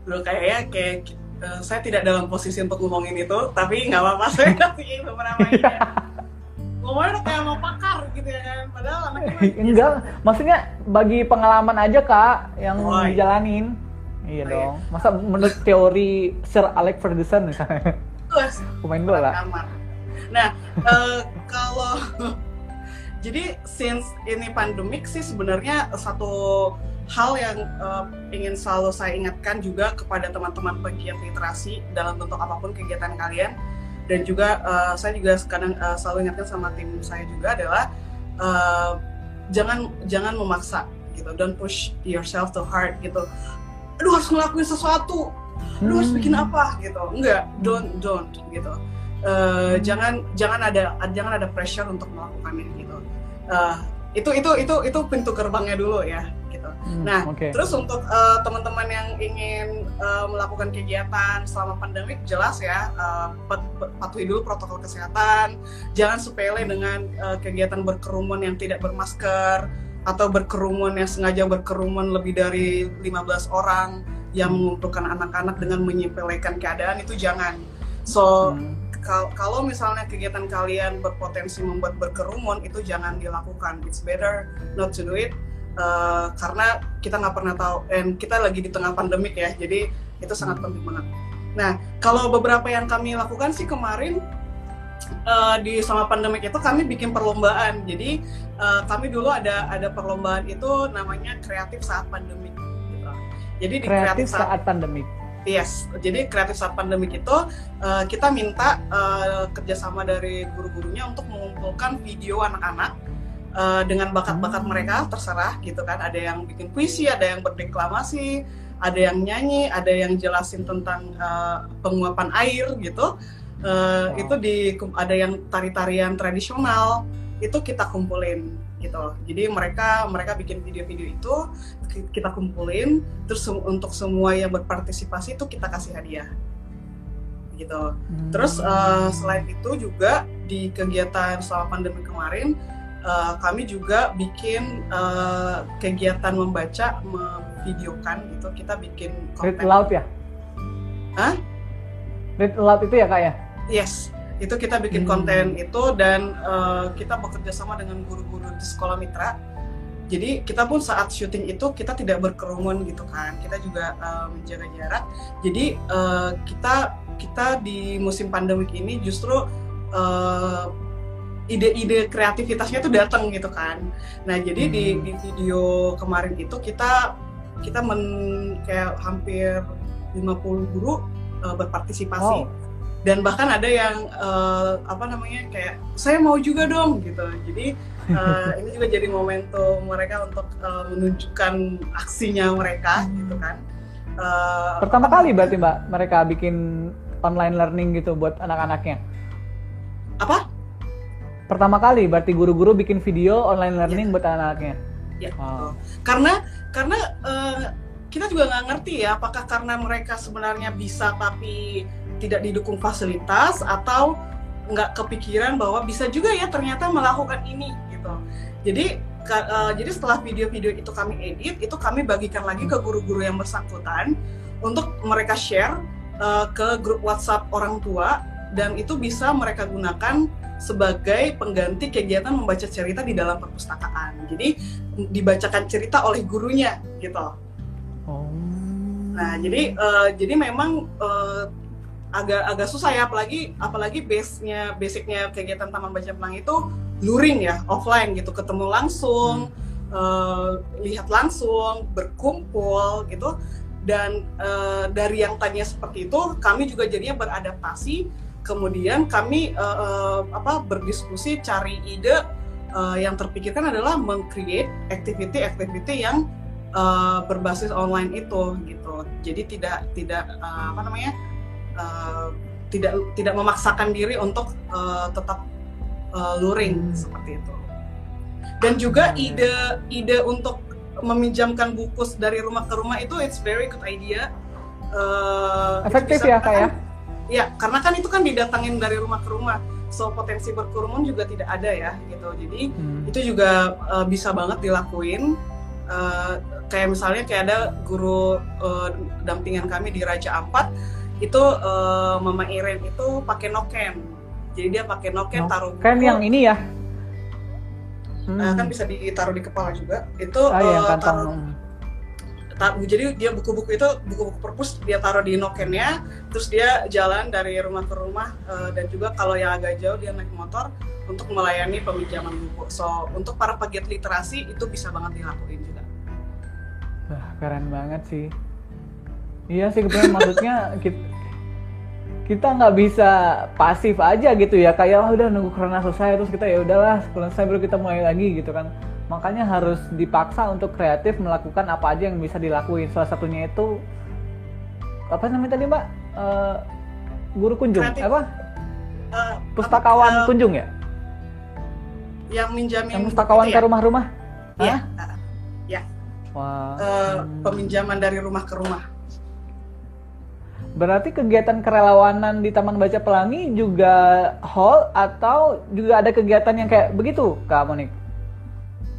Loh kayaknya kayak uh, saya tidak dalam posisi untuk ngomongin itu, tapi nggak apa-apa saya kasih beberapa ini. Ngomongnya kayak mau pakar gitu ya kan, padahal anaknya Enggak, maksudnya bagi pengalaman aja kak yang oh, iya. dijalanin. Iya oh, dong. Iya. Masa menurut teori Sir Alex Ferguson misalnya. Pemain bola. Nah, uh, kalau jadi since ini pandemik sih sebenarnya satu hal yang uh, ingin selalu saya ingatkan juga kepada teman-teman pegiat literasi dalam bentuk apa pun kegiatan kalian. Dan juga uh, saya juga kadang uh, selalu ingatkan sama tim saya juga adalah uh, jangan jangan memaksa gitu. Don't push yourself too hard gitu. Lu harus ngelakuin sesuatu. Lu harus bikin hmm. apa? gitu. Enggak don't don't gitu. Uh, jangan jangan ada jangan ada pressure untuk melakukannya gitu. Uh, itu itu itu itu pintu gerbangnya dulu ya Hmm, nah, okay. terus untuk uh, teman-teman yang ingin uh, melakukan kegiatan selama pandemi, jelas ya uh, patuhi dulu protokol kesehatan. Jangan sepele dengan uh, kegiatan berkerumun yang tidak bermasker atau berkerumun yang sengaja berkerumun lebih dari 15 orang yang mengumpulkan anak-anak dengan menyepelekan keadaan itu jangan. So hmm. kalau misalnya kegiatan kalian berpotensi membuat berkerumun itu jangan dilakukan. It's better not to do it uh, karena kita nggak pernah tahu dan kita lagi di tengah pandemik ya jadi itu sangat penting banget. Nah kalau beberapa yang kami lakukan sih kemarin uh, di sama pandemik itu kami bikin perlombaan. Jadi uh, kami dulu ada ada perlombaan itu namanya kreatif saat pandemik gitu. jadi di kreatif, kreatif saat, saat pandemik. Yes, jadi kreatif saat pandemik itu uh, kita minta uh, kerjasama dari guru-gurunya untuk mengumpulkan video anak-anak uh, dengan bakat-bakat mereka terserah gitu kan. Ada yang bikin puisi, ada yang berdeklamasi, ada yang nyanyi, ada yang jelasin tentang uh, penguapan air gitu. Uh, wow. Itu di ada yang tari-tarian tradisional itu kita kumpulin gitu. Jadi mereka mereka bikin video-video itu kita kumpulin terus untuk semua yang berpartisipasi itu kita kasih hadiah gitu hmm. terus uh, selain itu juga di kegiatan selama pandemi kemarin uh, kami juga bikin uh, kegiatan membaca memvideokan gitu. Kita bikin konten. Read aloud ya? Hah? read aloud itu ya kak ya? Yes. Itu kita bikin hmm. konten itu dan uh, kita bekerja sama dengan guru-guru di sekolah mitra. Jadi kita pun saat syuting itu kita tidak berkerumun gitu kan. Kita juga uh, menjaga jarak. Jadi uh, kita kita di musim pandemik ini justru uh, ide-ide kreativitasnya tuh datang gitu kan. Nah jadi hmm. di, di video kemarin itu kita kita men kayak hampir 50 guru uh, berpartisipasi. Wow. Dan bahkan ada yang uh, apa namanya kayak saya mau juga dong gitu. Jadi uh, ini juga jadi momentum mereka untuk uh, menunjukkan aksinya mereka gitu kan. Uh, pertama kali berarti mbak mereka bikin online learning gitu buat anak-anaknya? Apa pertama kali berarti guru-guru bikin video online learning ya. buat anak-anaknya ya wow. karena karena uh, kita juga nggak ngerti ya apakah karena mereka sebenarnya bisa tapi tidak didukung fasilitas atau nggak kepikiran bahwa bisa juga ya ternyata melakukan ini gitu. Jadi uh, jadi setelah video-video itu kami edit, itu kami bagikan lagi ke guru-guru yang bersangkutan untuk mereka share uh, ke grup WhatsApp orang tua dan itu bisa mereka gunakan sebagai pengganti kegiatan membaca cerita di dalam perpustakaan. Jadi dibacakan cerita oleh gurunya gitu. Oh. Nah, jadi uh, jadi memang uh, agak agak susah ya apalagi apalagi base-nya basicnya kegiatan Taman Baca Pelangi itu luring ya offline gitu ketemu langsung hmm. uh, lihat langsung berkumpul gitu dan uh, dari yang tadinya seperti itu kami juga jadinya beradaptasi kemudian kami uh, uh, apa berdiskusi cari ide uh, yang terpikirkan adalah mengcreate activity-activity yang uh, berbasis online itu gitu jadi tidak tidak uh, apa namanya uh, tidak tidak memaksakan diri untuk uh, tetap uh, luring hmm. seperti itu. Dan juga ide ide untuk meminjamkan buku dari rumah ke rumah itu it's very good idea. Uh, Efektif ya kak ya? Ya karena kan itu kan didatangin dari rumah ke rumah, so potensi berkerumun juga tidak ada ya gitu. Jadi hmm. itu juga uh, bisa banget dilakuin. Uh, kayak misalnya kayak ada guru uh, dampingan kami di Raja Ampat itu uh, Mama Iren itu pakai noken jadi dia pakai noken no. taruh kan yang ini ya hmm. uh, kan bisa ditaruh di kepala juga itu iya, uh, taruh tar jadi dia buku-buku itu buku-buku perpus dia taruh di nokennya terus dia jalan dari rumah ke rumah uh, dan juga kalau yang agak jauh dia naik motor untuk melayani peminjaman buku. So untuk para pegiat literasi itu bisa banget dilakuin juga. Wah, keren banget sih. Iya sih kebetulan maksudnya kita kita nggak bisa pasif aja gitu ya kayak oh, udah nunggu karena selesai terus kita ya udahlah selesai baru kita mulai lagi gitu kan makanya harus dipaksa untuk kreatif melakukan apa aja yang bisa dilakuin. Salah satunya itu apa namanya tadi mbak? Uh, guru kunjung. Kreatif. apa? Uh, pustakawan uh, kunjung ya? yang minjamin yang pustakawan ke ya? rumah-rumah? Ya uh, ya. Wah. Uh, peminjaman dari rumah ke rumah. Berarti kegiatan kerelawanan di Taman Baca Pelangi juga hall atau juga ada kegiatan yang kayak begitu, Kak Monik?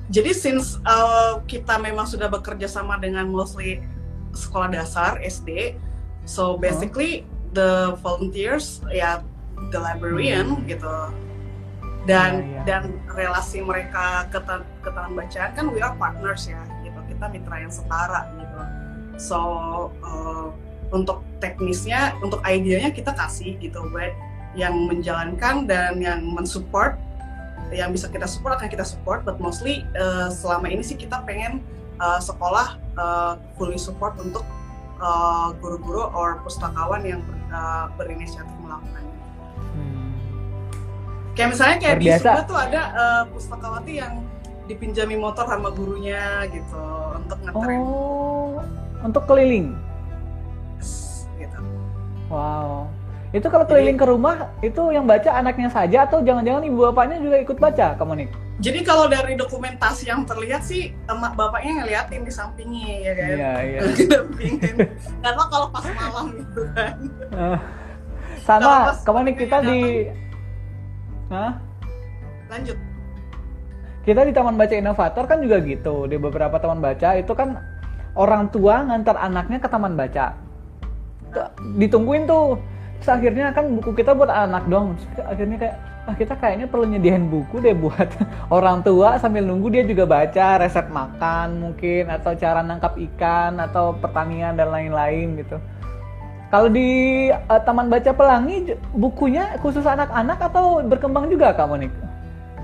Jadi since uh, kita memang sudah bekerja sama dengan mostly sekolah dasar SD, so basically oh. the volunteers ya the librarian hmm. gitu dan ya, ya. dan relasi mereka ke, ke taman bacaan kan we are partners ya gitu kita mitra yang setara gitu so uh, untuk teknisnya untuk idenya kita kasih gitu buat yang menjalankan dan yang mensupport yang bisa kita support akan kita support but mostly uh, selama ini sih kita pengen uh, sekolah uh, fully support untuk uh, guru-guru or pustakawan yang ber, uh, berinisiatif melakukannya. Hmm. Kayak misalnya kayak Luar di. Sunda tuh ada uh, pustakawati yang dipinjami motor sama gurunya gitu untuk ngetren Oh, untuk keliling. gitu. Wow. Itu kalau keliling ke rumah itu yang baca anaknya saja atau jangan-jangan ibu bapaknya juga ikut baca, kamu nih? Jadi kalau dari dokumentasi yang terlihat sih emak bapaknya ngeliatin di sampingnya ya kan. Iya, iya. Karena kalau pas malam gitu kan. Eh, sama kemarin kita di Hah? Lanjut. kita di Taman Baca Inovator kan juga gitu di beberapa taman baca itu kan orang tua ngantar anaknya ke taman baca ditungguin tuh Terus akhirnya kan buku kita buat anak dong Terus akhirnya kayak ah kita kayaknya perlu nyediain buku deh buat orang tua sambil nunggu dia juga baca resep makan mungkin atau cara nangkap ikan atau pertanian dan lain-lain gitu kalau di eh, Taman Baca Pelangi bukunya khusus anak-anak atau berkembang juga Kak Monik?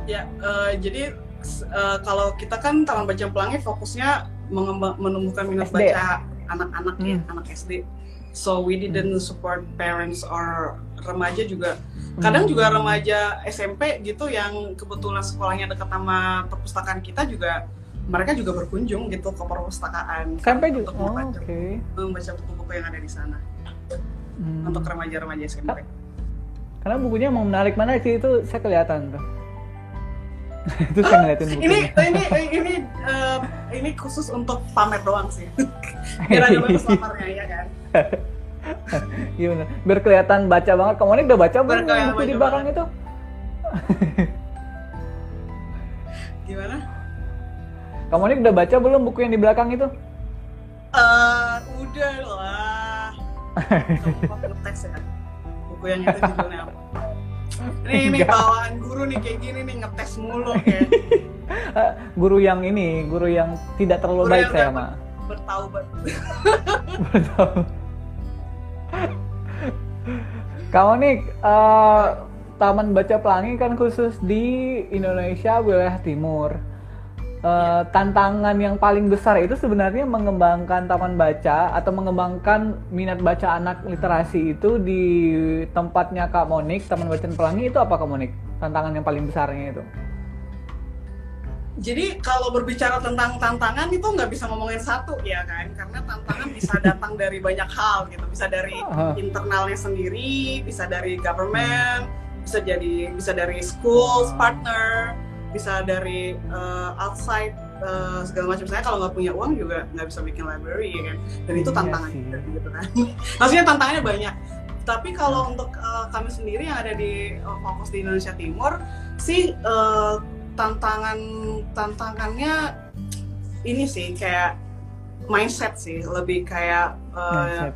Ya, eh, jadi eh, kalau kita kan Taman Baca Pelangi fokusnya menumbuhkan minat SD. baca anak-anak ya, Hmm. anak SD. So we didn't support parents or remaja juga. Kadang juga Hmm. remaja SMP gitu yang kebetulan sekolahnya dekat sama perpustakaan kita juga mereka juga berkunjung gitu ke perpustakaan Sampai juga. untuk Oh, membaca, Oke. membaca buku-buku yang ada di sana Hmm. untuk remaja-remaja SMP. Karena bukunya mau menarik mana sih itu saya kelihatan tuh. itu saya ngeliatin bukunya. ini ini ini eh, ini khusus untuk pamer doang sih biar ada bagus laparnya ya kan Bener. Biar kelihatan baca banget. Kamu ini udah baca belum buku di belakang itu? gimana Kamu ini udah baca belum buku yang di belakang itu? Eh udah lah ngetes ya buku yang itu judulnya apa ini ini Enggak. bawaan guru nih kayak gini nih ngetes mulu kayak Eh, guru yang ini, guru yang tidak terlalu Guru baik yang saya mah. bertaubat Kamu nih eh, Taman Baca Pelangi kan khusus di Indonesia wilayah timur. Eh, tantangan yang paling besar itu sebenarnya mengembangkan taman baca atau mengembangkan minat baca anak literasi itu di tempatnya Kak Monik, Taman Bacaan Pelangi itu apa Kak Monik? Tantangan yang paling besarnya itu? Jadi kalau berbicara tentang tantangan itu nggak bisa ngomongin satu ya kan, karena tantangan bisa datang dari banyak hal gitu, bisa dari Aha. internalnya sendiri, bisa dari government, bisa jadi bisa dari schools partner, bisa dari uh, outside uh, segala macam. Saya kalau nggak punya uang juga nggak bisa bikin library ya kan, dan itu Iya tantangan gitu kan. Maksudnya tantangannya banyak. Tapi kalau untuk uh, kami sendiri yang ada di uh, fokus di Indonesia Timur sih uh, tantangan tantangannya ini sih kayak mindset sih lebih kayak uh, Mindset.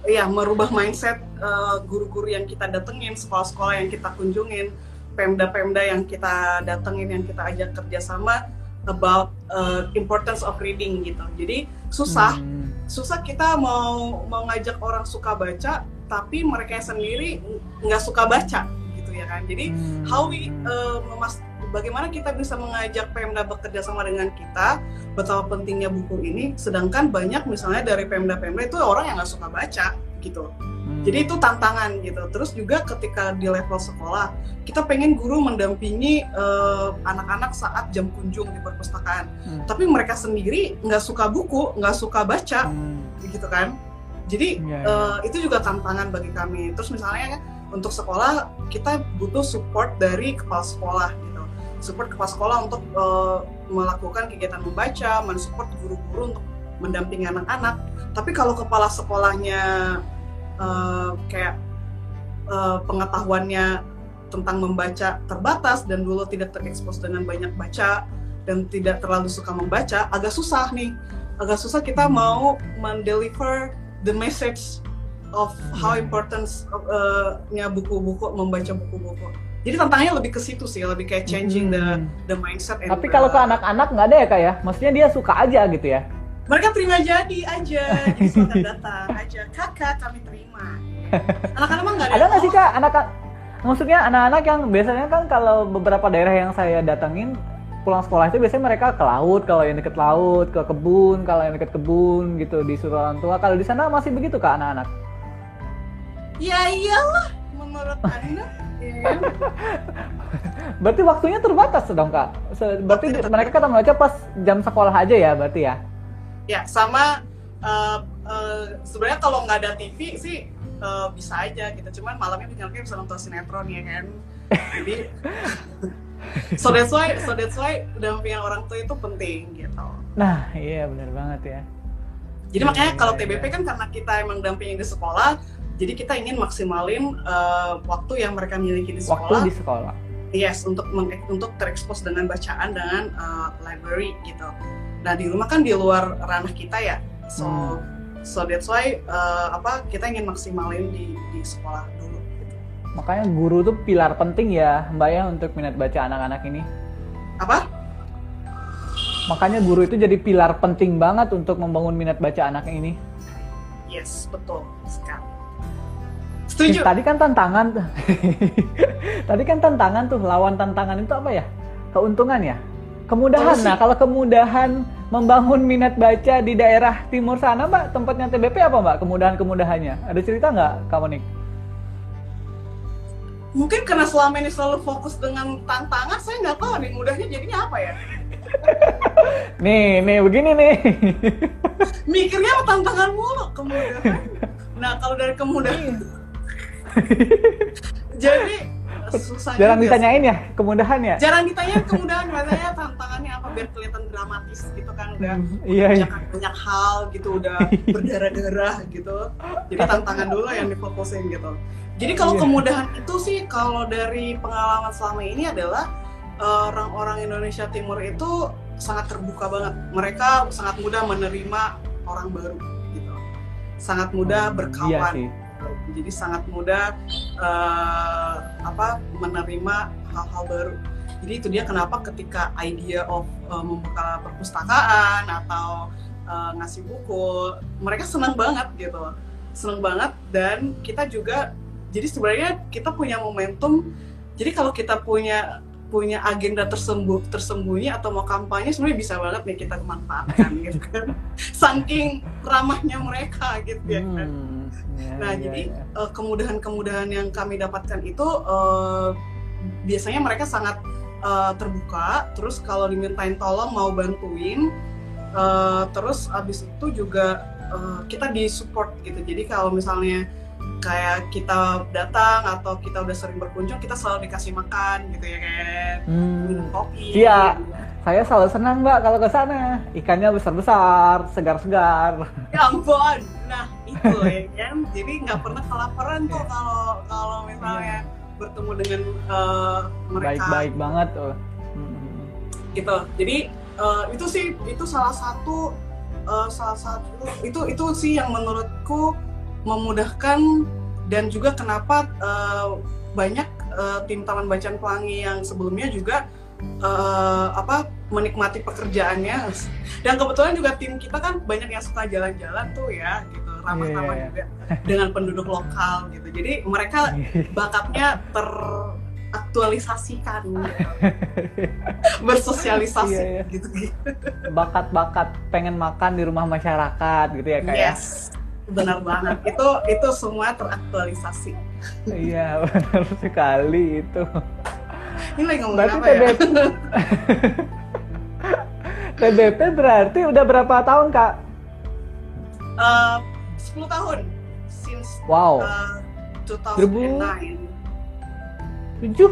Iya, merubah mindset uh, guru-guru yang kita datengin, sekolah-sekolah yang kita kunjungin, pemda-pemda yang kita datengin, yang kita ajak kerjasama about uh, importance of reading gitu. Jadi susah, Hmm. susah kita mau mau ngajak orang suka baca, tapi mereka sendiri nggak suka baca gitu ya kan. Jadi Hmm. how we uh, memas- bagaimana kita bisa mengajak Pemda bekerja sama dengan kita betapa pentingnya buku ini sedangkan banyak misalnya dari Pemda-Pemda itu orang yang nggak suka baca gitu Hmm. jadi itu tantangan gitu terus juga ketika di level sekolah kita pengen guru mendampingi uh, anak-anak saat jam kunjung di perpustakaan Hmm. tapi mereka sendiri nggak suka buku nggak suka baca Hmm. gitu kan jadi Iya, iya. eh, itu juga tantangan bagi kami terus misalnya untuk sekolah kita butuh support dari kepala sekolah support kepala sekolah untuk eh, melakukan kegiatan membaca mensupport guru-guru untuk mendampingi anak-anak tapi kalau kepala sekolahnya eh, kayak eh, pengetahuannya tentang membaca terbatas dan dulu tidak terekspos dengan banyak baca dan tidak terlalu suka membaca agak susah nih agak susah kita Hmm. mau mendeliver the message of how Hmm. importance uh, nya buku-buku membaca buku-buku jadi tantangannya lebih ke situ sih lebih kayak changing the Hmm. the mindset and Tapi the- kalau ke anak-anak nggak ada ya kak ya? Maksudnya dia suka aja gitu ya? mereka terima jadi aja jadi silakan datang aja kakak kami terima anak-anak mah nggak ada Ada nggak sih kak anak Maksudnya anak-anak yang biasanya kan kalau beberapa daerah yang saya datengin pulang sekolah itu biasanya mereka ke laut kalau yang deket laut ke kebun kalau yang deket kebun gitu disuruh orang tua kalau di sana masih begitu kak anak-anak ya iyalah menurut anda? Ya. berarti waktunya terbatas dong kak. Berarti Waktunya mereka kata membaca pas jam sekolah aja ya berarti ya? Ya sama eh, eh, sebenarnya kalau nggak ada TV sih eh, bisa aja gitu. Cuman malamnya misalnya bisa nonton sinetron ya kan? Jadi so that's why so that's why dampingan orang tua itu penting gitu. Nah iya benar banget ya. Jadi Iya, makanya iya, kalau iya. TBP kan karena kita emang dampingin di sekolah jadi kita ingin maksimalin eh, waktu yang mereka miliki di waktu sekolah di sekolah Yes, untuk meng- untuk terekspos dengan bacaan dengan uh, library gitu. Nah di rumah kan di luar ranah kita ya, so Hmm. so that's why uh, apa kita ingin maksimalin di di sekolah dulu. Gitu. makanya guru tuh pilar penting ya mbak ya untuk minat baca anak-anak ini Apa? makanya guru itu jadi pilar penting banget untuk membangun minat baca anak ini Yes, betul sekali. Setuju. tadi kan tantangan tuh. tadi kan tantangan tuh, lawan tantangan itu apa ya? Keuntungan ya? Kemudahan. Solusi. Nah, kalau kemudahan membangun minat baca di daerah timur sana, Mbak, tempatnya TBP apa, Mbak? Kemudahan-kemudahannya. Ada cerita nggak, Kak Monik? Mungkin karena selama ini selalu fokus dengan tantangan, saya nggak tahu nih mudahnya jadinya apa ya. Nih, nih, begini nih. Mikirnya tantangan mulu kemudahan. Nah kalau dari kemudahan, jadi susah Jarang sih. ditanyain ya, kemudahan ya? jarang ditanya kemudahan biasanya tantangannya apa biar kelihatan dramatis gitu kan udah Hmm, iya, iya. banyak, banyak hal gitu udah berdarah-darah gitu jadi tantangan dulu yang difokusin gitu jadi kalau Iya. kemudahan itu sih kalau dari pengalaman selama ini adalah eh, orang-orang Indonesia Timur itu sangat terbuka banget mereka sangat mudah menerima orang baru gitu sangat mudah Iya berkawan sih. Jadi sangat mudah eh, apa menerima hal-hal baru. Jadi itu dia kenapa ketika idea of eh, membuka perpustakaan atau eh, ngasih buku mereka senang banget gitu senang banget dan kita juga jadi sebenarnya kita punya momentum. Jadi kalau kita punya punya agenda tersembuh tersembunyi atau mau kampanye sebenarnya bisa banget nih kita manfaatkan gitu kan saking ramahnya mereka gitu ya kan Hmm, iya, Nah, iya, jadi iya. eh, kemudahan-kemudahan yang kami dapatkan itu eh, biasanya mereka sangat eh, terbuka. Terus kalau dimintain tolong mau bantuin, eh, terus abis itu juga eh, kita disupport gitu. Jadi kalau misalnya kayak kita datang atau kita udah sering berkunjung, kita selalu dikasih makan gitu ya kan, minum Hmm. kopi. Iya. gitu. Saya selalu senang, Mbak, kalau ke sana. Ikannya besar-besar, segar-segar. Ya ampun, nah itu ya kan. Jadi nggak pernah kelaparan tuh kalau kalau misalnya bertemu dengan eh, mereka Baik-baik banget tuh. Hmm. gitu. Jadi eh, itu sih itu salah satu eh, salah satu itu itu sih yang menurutku memudahkan dan juga kenapa eh, banyak eh, tim Taman Bacaan Pelangi yang sebelumnya juga eh, apa menikmati pekerjaannya dan kebetulan juga tim kita kan banyak yang suka jalan-jalan tuh ya gitu ramah-ramah Iya, iya, juga dengan penduduk lokal gitu jadi mereka bakatnya teraktualisasikan gitu. bersosialisasi Iya, iya. gitu Bakat-bakat pengen makan di rumah masyarakat gitu ya, Kak ya? yes benar banget itu itu semua teraktualisasi Iya, benar sekali itu. ini lagi ngomong Berarti apa ya TBP TBP berarti udah berapa tahun, Kak? Eh, 10 tahun since Wow, uh, 2009 2009. 7.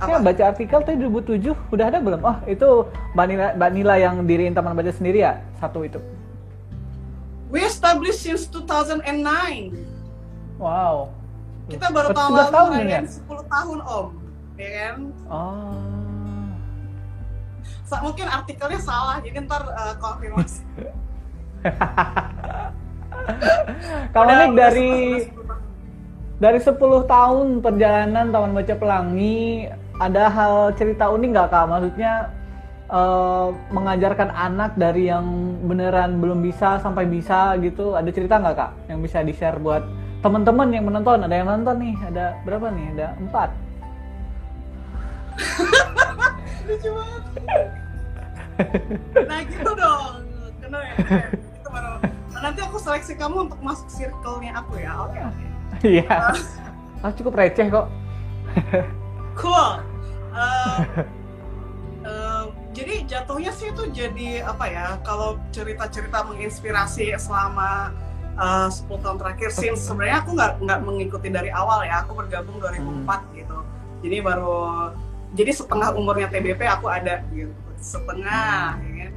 Saya apa baca artikel tadi 2007 udah ada belum? Oh, itu Mbak Nila, Mbak Nila yang diriin Taman Baca sendiri ya? Satu itu. We established since 2009 Wow. kita baru tahun 11 lalu ngerayain ya? 10 tahun om ya kan Oh. Sa- mungkin artikelnya salah jadi ntar uh, konfirmasi Kalau Nick dari 10 tahun. dari 10 tahun perjalanan Taman Baca Pelangi, ada hal cerita unik nggak kak? Maksudnya eh, mengajarkan anak dari yang beneran belum bisa sampai bisa gitu, ada cerita nggak kak? Yang bisa di share buat teman-teman yang menonton? Ada yang nonton nih? Ada berapa nih? Ada empat. lucu banget nah gitu dong kenal ya itu baru nah, nanti aku seleksi kamu untuk masuk circle-nya aku ya oke oke Iya. Ah, cukup receh kok. cool Uh, uh, jatuhnya sih itu jadi apa ya kalau cerita-cerita menginspirasi selama uh, 10 tahun terakhir since sebenarnya aku nggak nggak mengikuti dari awal ya aku bergabung 2004 gitu. Jadi baru jadi setengah umurnya TBP aku ada gitu setengah ya kan.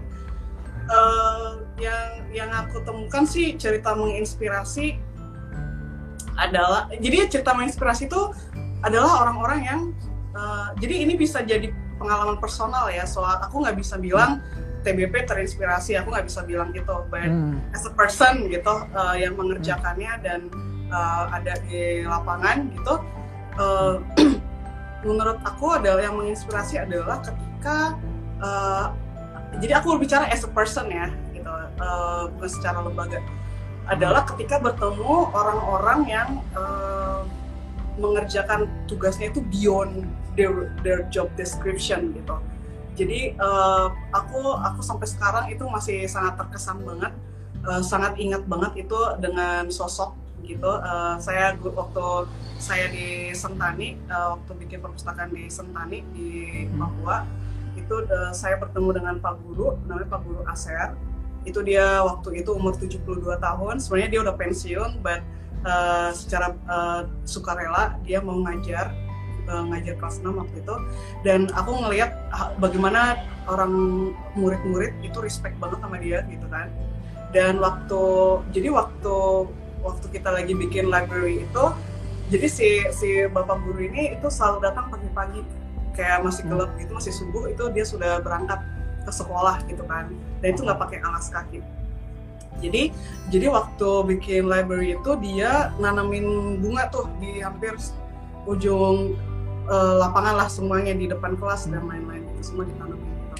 Uh, yang yang aku temukan sih cerita menginspirasi adalah jadi cerita menginspirasi itu adalah orang-orang yang uh, jadi ini bisa jadi pengalaman personal ya. Soal aku nggak bisa bilang TBP terinspirasi aku nggak bisa bilang gitu. But Hmm. as a person gitu uh, yang mengerjakannya dan uh, ada di lapangan gitu uh, menurut aku adalah yang menginspirasi adalah ketika uh, jadi aku berbicara as a person ya gitu uh, bukan secara lembaga. Adalah ketika bertemu orang-orang yang uh, mengerjakan tugasnya itu beyond their their job description gitu. Jadi uh, aku aku sampai sekarang itu masih sangat terkesan banget uh, sangat ingat banget itu dengan sosok gitu. Uh, saya waktu saya di Sentani uh, waktu bikin perpustakaan di Sentani di Papua itu uh, saya bertemu dengan Pak Guru namanya Pak Guru Aser. Itu dia waktu itu umur 72 tahun. Sebenarnya dia udah pensiun but uh, secara uh, sukarela dia mau ngajar uh, ngajar kelas 6 waktu itu. Dan aku ngelihat ha- bagaimana orang murid-murid itu respect banget sama dia gitu kan. Dan waktu jadi waktu waktu kita lagi bikin library itu jadi si si bapak guru ini itu selalu datang pagi-pagi. Kayak masih gelap gitu masih subuh itu dia sudah berangkat ke sekolah gitu kan. Dan itu nggak pakai alas kaki. Jadi jadi waktu bikin library itu dia nanamin bunga tuh di hampir ujung eh, lapangan lah semuanya di depan kelas dan lain-lain itu semua ditanamin gitu.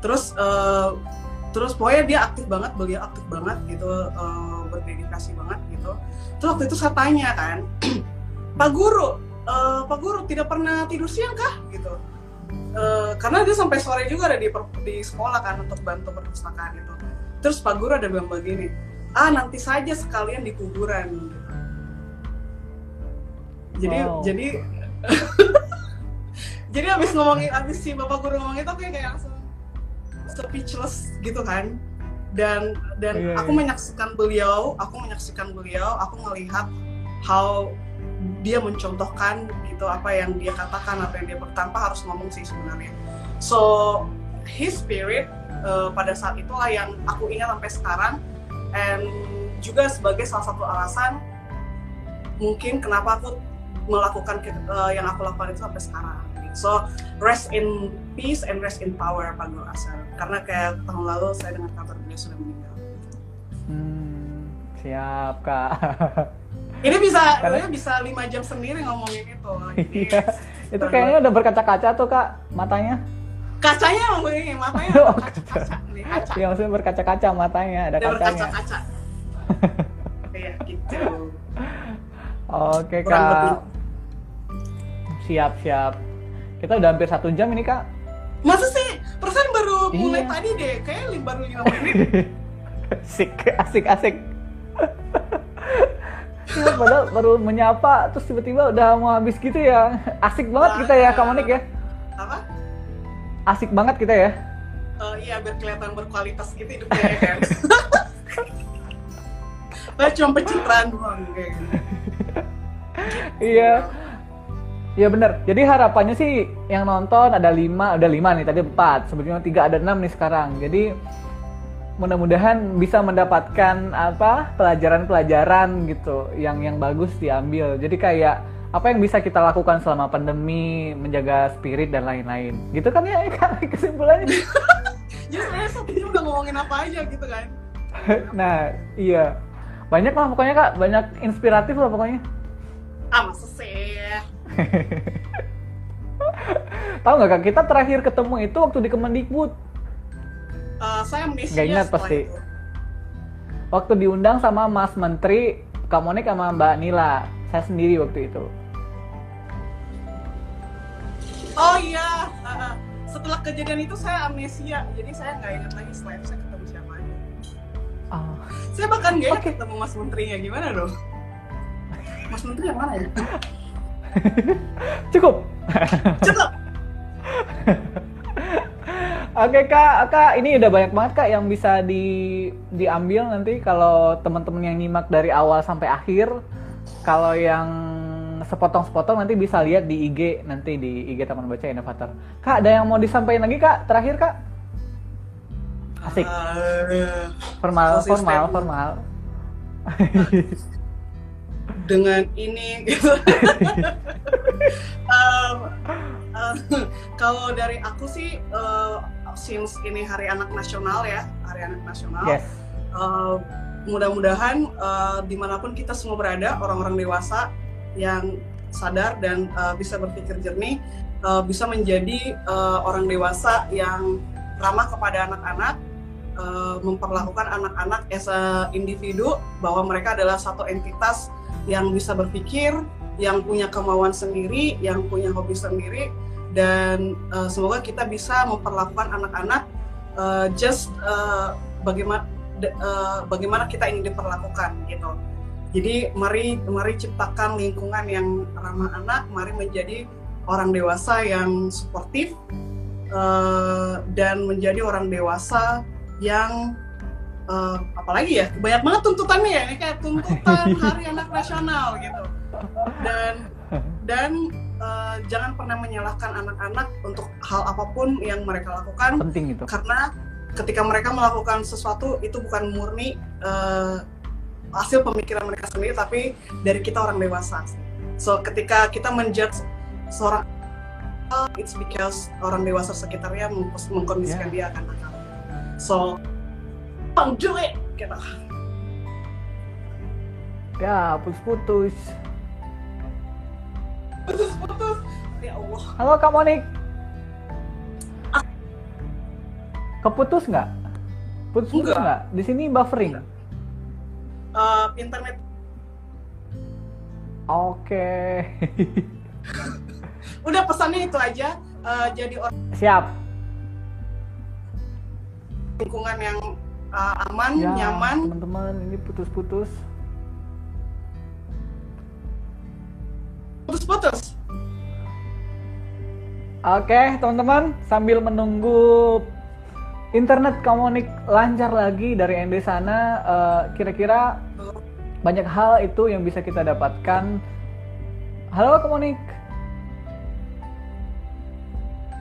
Terus eh, terus pokoknya dia aktif banget beliau aktif banget gitu. Eh, berdedikasi banget gitu. Terus waktu itu saya tanya kan Pak Guru eh, Pak Guru tidak pernah tidur siang kah? Gitu. Eh, karena dia sampai sore juga ada di di sekolah kan untuk bantu perpustakaan itu terus Pak Guru ada bilang begini ah nanti saja sekalian di kuburan. Gitu. jadi Wow. jadi jadi abis ngomongin abis si bapak guru ngomong itu aku kayak langsung speechless gitu kan. Dan dan Iya, aku iya. menyaksikan beliau aku menyaksikan beliau aku melihat how dia mencontohkan gitu apa yang dia katakan apa yang dia tanpa harus ngomong sih sebenarnya. So his spirit uh, pada saat itulah yang aku ingat sampai sekarang. And juga sebagai salah satu alasan mungkin kenapa aku melakukan ke- uh, yang aku lakukan itu sampai sekarang so rest in peace and rest in power Pak Guru Asar karena kayak tahun lalu saya dengar kabar beliau sudah meninggal Hmm, siap kak. ini bisa Karena- ini bisa lima jam sendiri ngomongin itu Iya. Itu kayaknya udah berkaca-kaca tuh kak matanya. kacanya emang begini matanya Oh, kaca-kaca nih kaca Iya maksudnya berkaca-kaca matanya ada kacanya. berkaca-kaca kayak gitu Oke Kurang kak. lebih. Siap siap. Kita udah hampir satu jam ini kak. masa sih persen baru mulai Iya. tadi deh kayaknya li- baru lima menit Asik asik asik. Ya, padahal baru menyapa terus tiba-tiba udah mau habis gitu ya. Asik banget kita ya Kak Monik ya. apa Asik banget kita ya. Eh, iya biar kelihatan berkualitas gitu hidupnya ya kan Nah, cuma pencitraan doang kayak gitu. Iya. Iya bener. Jadi harapannya sih yang nonton ada lima, udah lima nih tadi empat, sebetulnya tiga ada enam nih sekarang. Jadi mudah-mudahan bisa mendapatkan apa pelajaran-pelajaran gitu yang yang bagus diambil. Jadi kayak apa yang bisa kita lakukan selama pandemi, menjaga spirit dan lain-lain. Gitu kan ya kesimpulannya. Jadi sebenarnya satu jam udah ngomongin apa aja gitu kan. nah, iya. Banyak lah pokoknya Kak, banyak inspiratif lah pokoknya. Ah masa sih? Tahu nggak Kak, kita terakhir ketemu itu waktu di Kemendikbud. Eh, saya amnesia Nggak ingat pasti. itu. waktu diundang sama Mas Menteri, Kak Monik sama Mbak Nila. Saya sendiri waktu itu. Oh iya, ah. setelah kejadian itu saya amnesia jadi saya nggak ingat lagi selain saya ketemu siapa aja Oh. saya bahkan nggak Oke. ketemu mas menterinya gimana dong mas menteri yang mana ya Cukup. cukup Oke kak, kak ini udah banyak banget kak yang bisa di diambil nanti kalau teman-teman yang nyimak dari awal sampai akhir. Kalau yang sepotong-sepotong nanti bisa lihat di IG nanti di IG Taman Baca Inovator. Kak, ada yang mau disampaikan lagi kak? Terakhir kak? Asik. Eh, Formal, formal, formal. dengan ini gitu. Em, em, kalau dari aku sih eh, since ini Hari Anak Nasional ya, Hari Anak Nasional. Yes. eh, mudah-mudahan eh, di mana pun kita semua berada, orang-orang dewasa yang sadar dan eh, bisa berpikir jernih, eh, bisa menjadi eh, orang dewasa yang ramah kepada anak-anak, memperlakukan anak-anak as a individu bahwa mereka adalah satu entitas yang bisa berpikir, yang punya kemauan sendiri, yang punya hobi sendiri, dan eh, semoga kita bisa memperlakukan anak-anak eh, just eh, bagaimana eh, bagaimana kita ingin diperlakukan gitu. Jadi mari mari ciptakan lingkungan yang ramah anak, mari menjadi orang dewasa yang suportif eh, dan menjadi orang dewasa yang eh, apalagi ya banyak banget tuntutannya ya ini kayak tuntutan Hari Anak Nasional gitu. Dan dan eh, jangan pernah menyalahkan anak-anak untuk hal apa pun yang mereka lakukan. Penting itu. karena ketika mereka melakukan sesuatu itu bukan murni eh, hasil pemikiran mereka sendiri tapi dari kita orang dewasa. So ketika kita menjudge seorang it's because orang dewasa sekitarnya meng- mengkondisikan dia akan nakal so don't do it gitu Ya, putus-putus. putus-putus ya Allah Halo Kak Monik. Keputus nggak? Putus-putus Enggak. nggak? Di sini buffering. Eh, internet Oke. udah pesannya itu aja eh, jadi orang Siap. lingkungan yang eh, aman Ya, nyaman teman-teman, ini putus-putus. putus-putus Oke, teman-teman, sambil menunggu internet komunik lancar lagi dari ND sana, eh, kira-kira banyak hal itu yang bisa kita dapatkan. Halo komunik.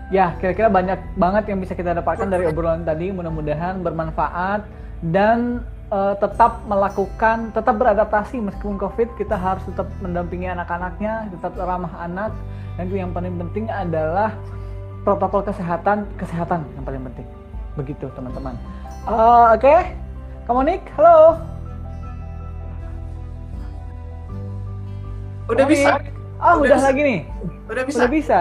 Ya, kira-kira banyak banget yang bisa kita dapatkan dari obrolan tadi. Mudah-mudahan bermanfaat dan eh, tetap melakukan, tetap beradaptasi meskipun COVID. Kita harus tetap mendampingi anak-anaknya, tetap ramah anak. Dan yang paling penting adalah protokol kesehatan, kesehatan yang paling penting. Begitu teman-teman. Eh, Oke, komunik, halo. udah bisa Ah, Udah udah, bisa. lagi nih. udah bisa Udah bisa.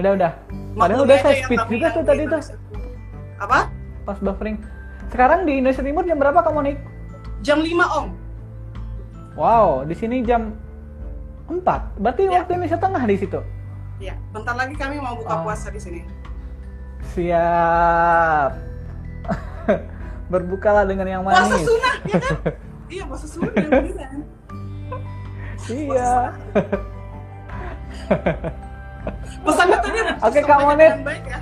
Udah udah. Padahal udah saya speed juga yang tuh di tadi tuh apa pas buffering. Sekarang di Indonesia Timur jam berapa kamu nih? jam 5 om Wow, di sini jam 4. Berarti Ya. waktu Indonesia Tengah di situ. ya bentar lagi kami mau buka Oh. puasa di sini Siap. Berbukalah dengan yang puasa manis. sunnah ya kan iya puasa sunnah beneran Iya. Pesannya tadi Oke, Kak Monet. ya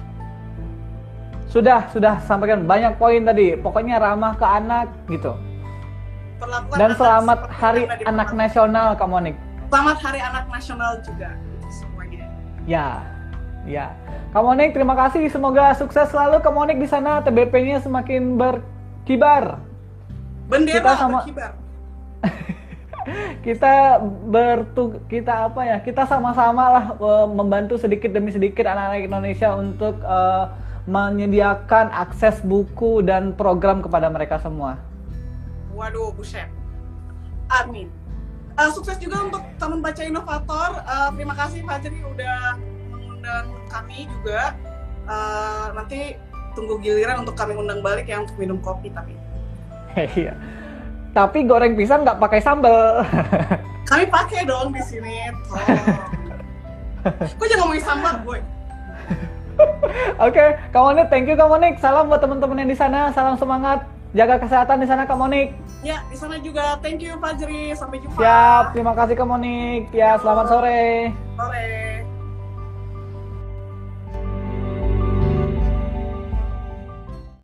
Sudah, sudah sampaikan banyak poin tadi. Pokoknya ramah ke anak gitu. perlakukan Dan selamat Hari Anak. Nasional, Kak Monik. selamat hari anak nasional juga semuanya Ya, ya. Kak Monik, terima kasih. Semoga sukses selalu Kak Monik di sana. TBP-nya semakin berkibar. bendera Kita sama- berkibar Kita bertu kita apa ya? Kita sama-sama lah eh, membantu sedikit demi sedikit anak-anak Indonesia untuk eh, menyediakan akses buku dan program kepada mereka semua. Waduh, buset. Amin. Eh, sukses juga untuk Taman Baca Inovator. Eh, terima kasih Fajri udah mengundang kami juga. Eh, nanti tunggu giliran untuk kami undang balik ya untuk minum kopi tapi. Iya. Tapi goreng pisang nggak pakai sambal. Kami pakai dong di sini. Kok jangan ngomongin sambal, boy? Oke, Kak Monik, thank you Kak Monik. Salam buat teman-teman yang di sana. Salam semangat. Jaga kesehatan di sana Kak Monik. Ya, di sana juga. Thank you Fajri. Sampai jumpa. Siap, terima kasih Kak Monik. Ya, selamat sore. Sore.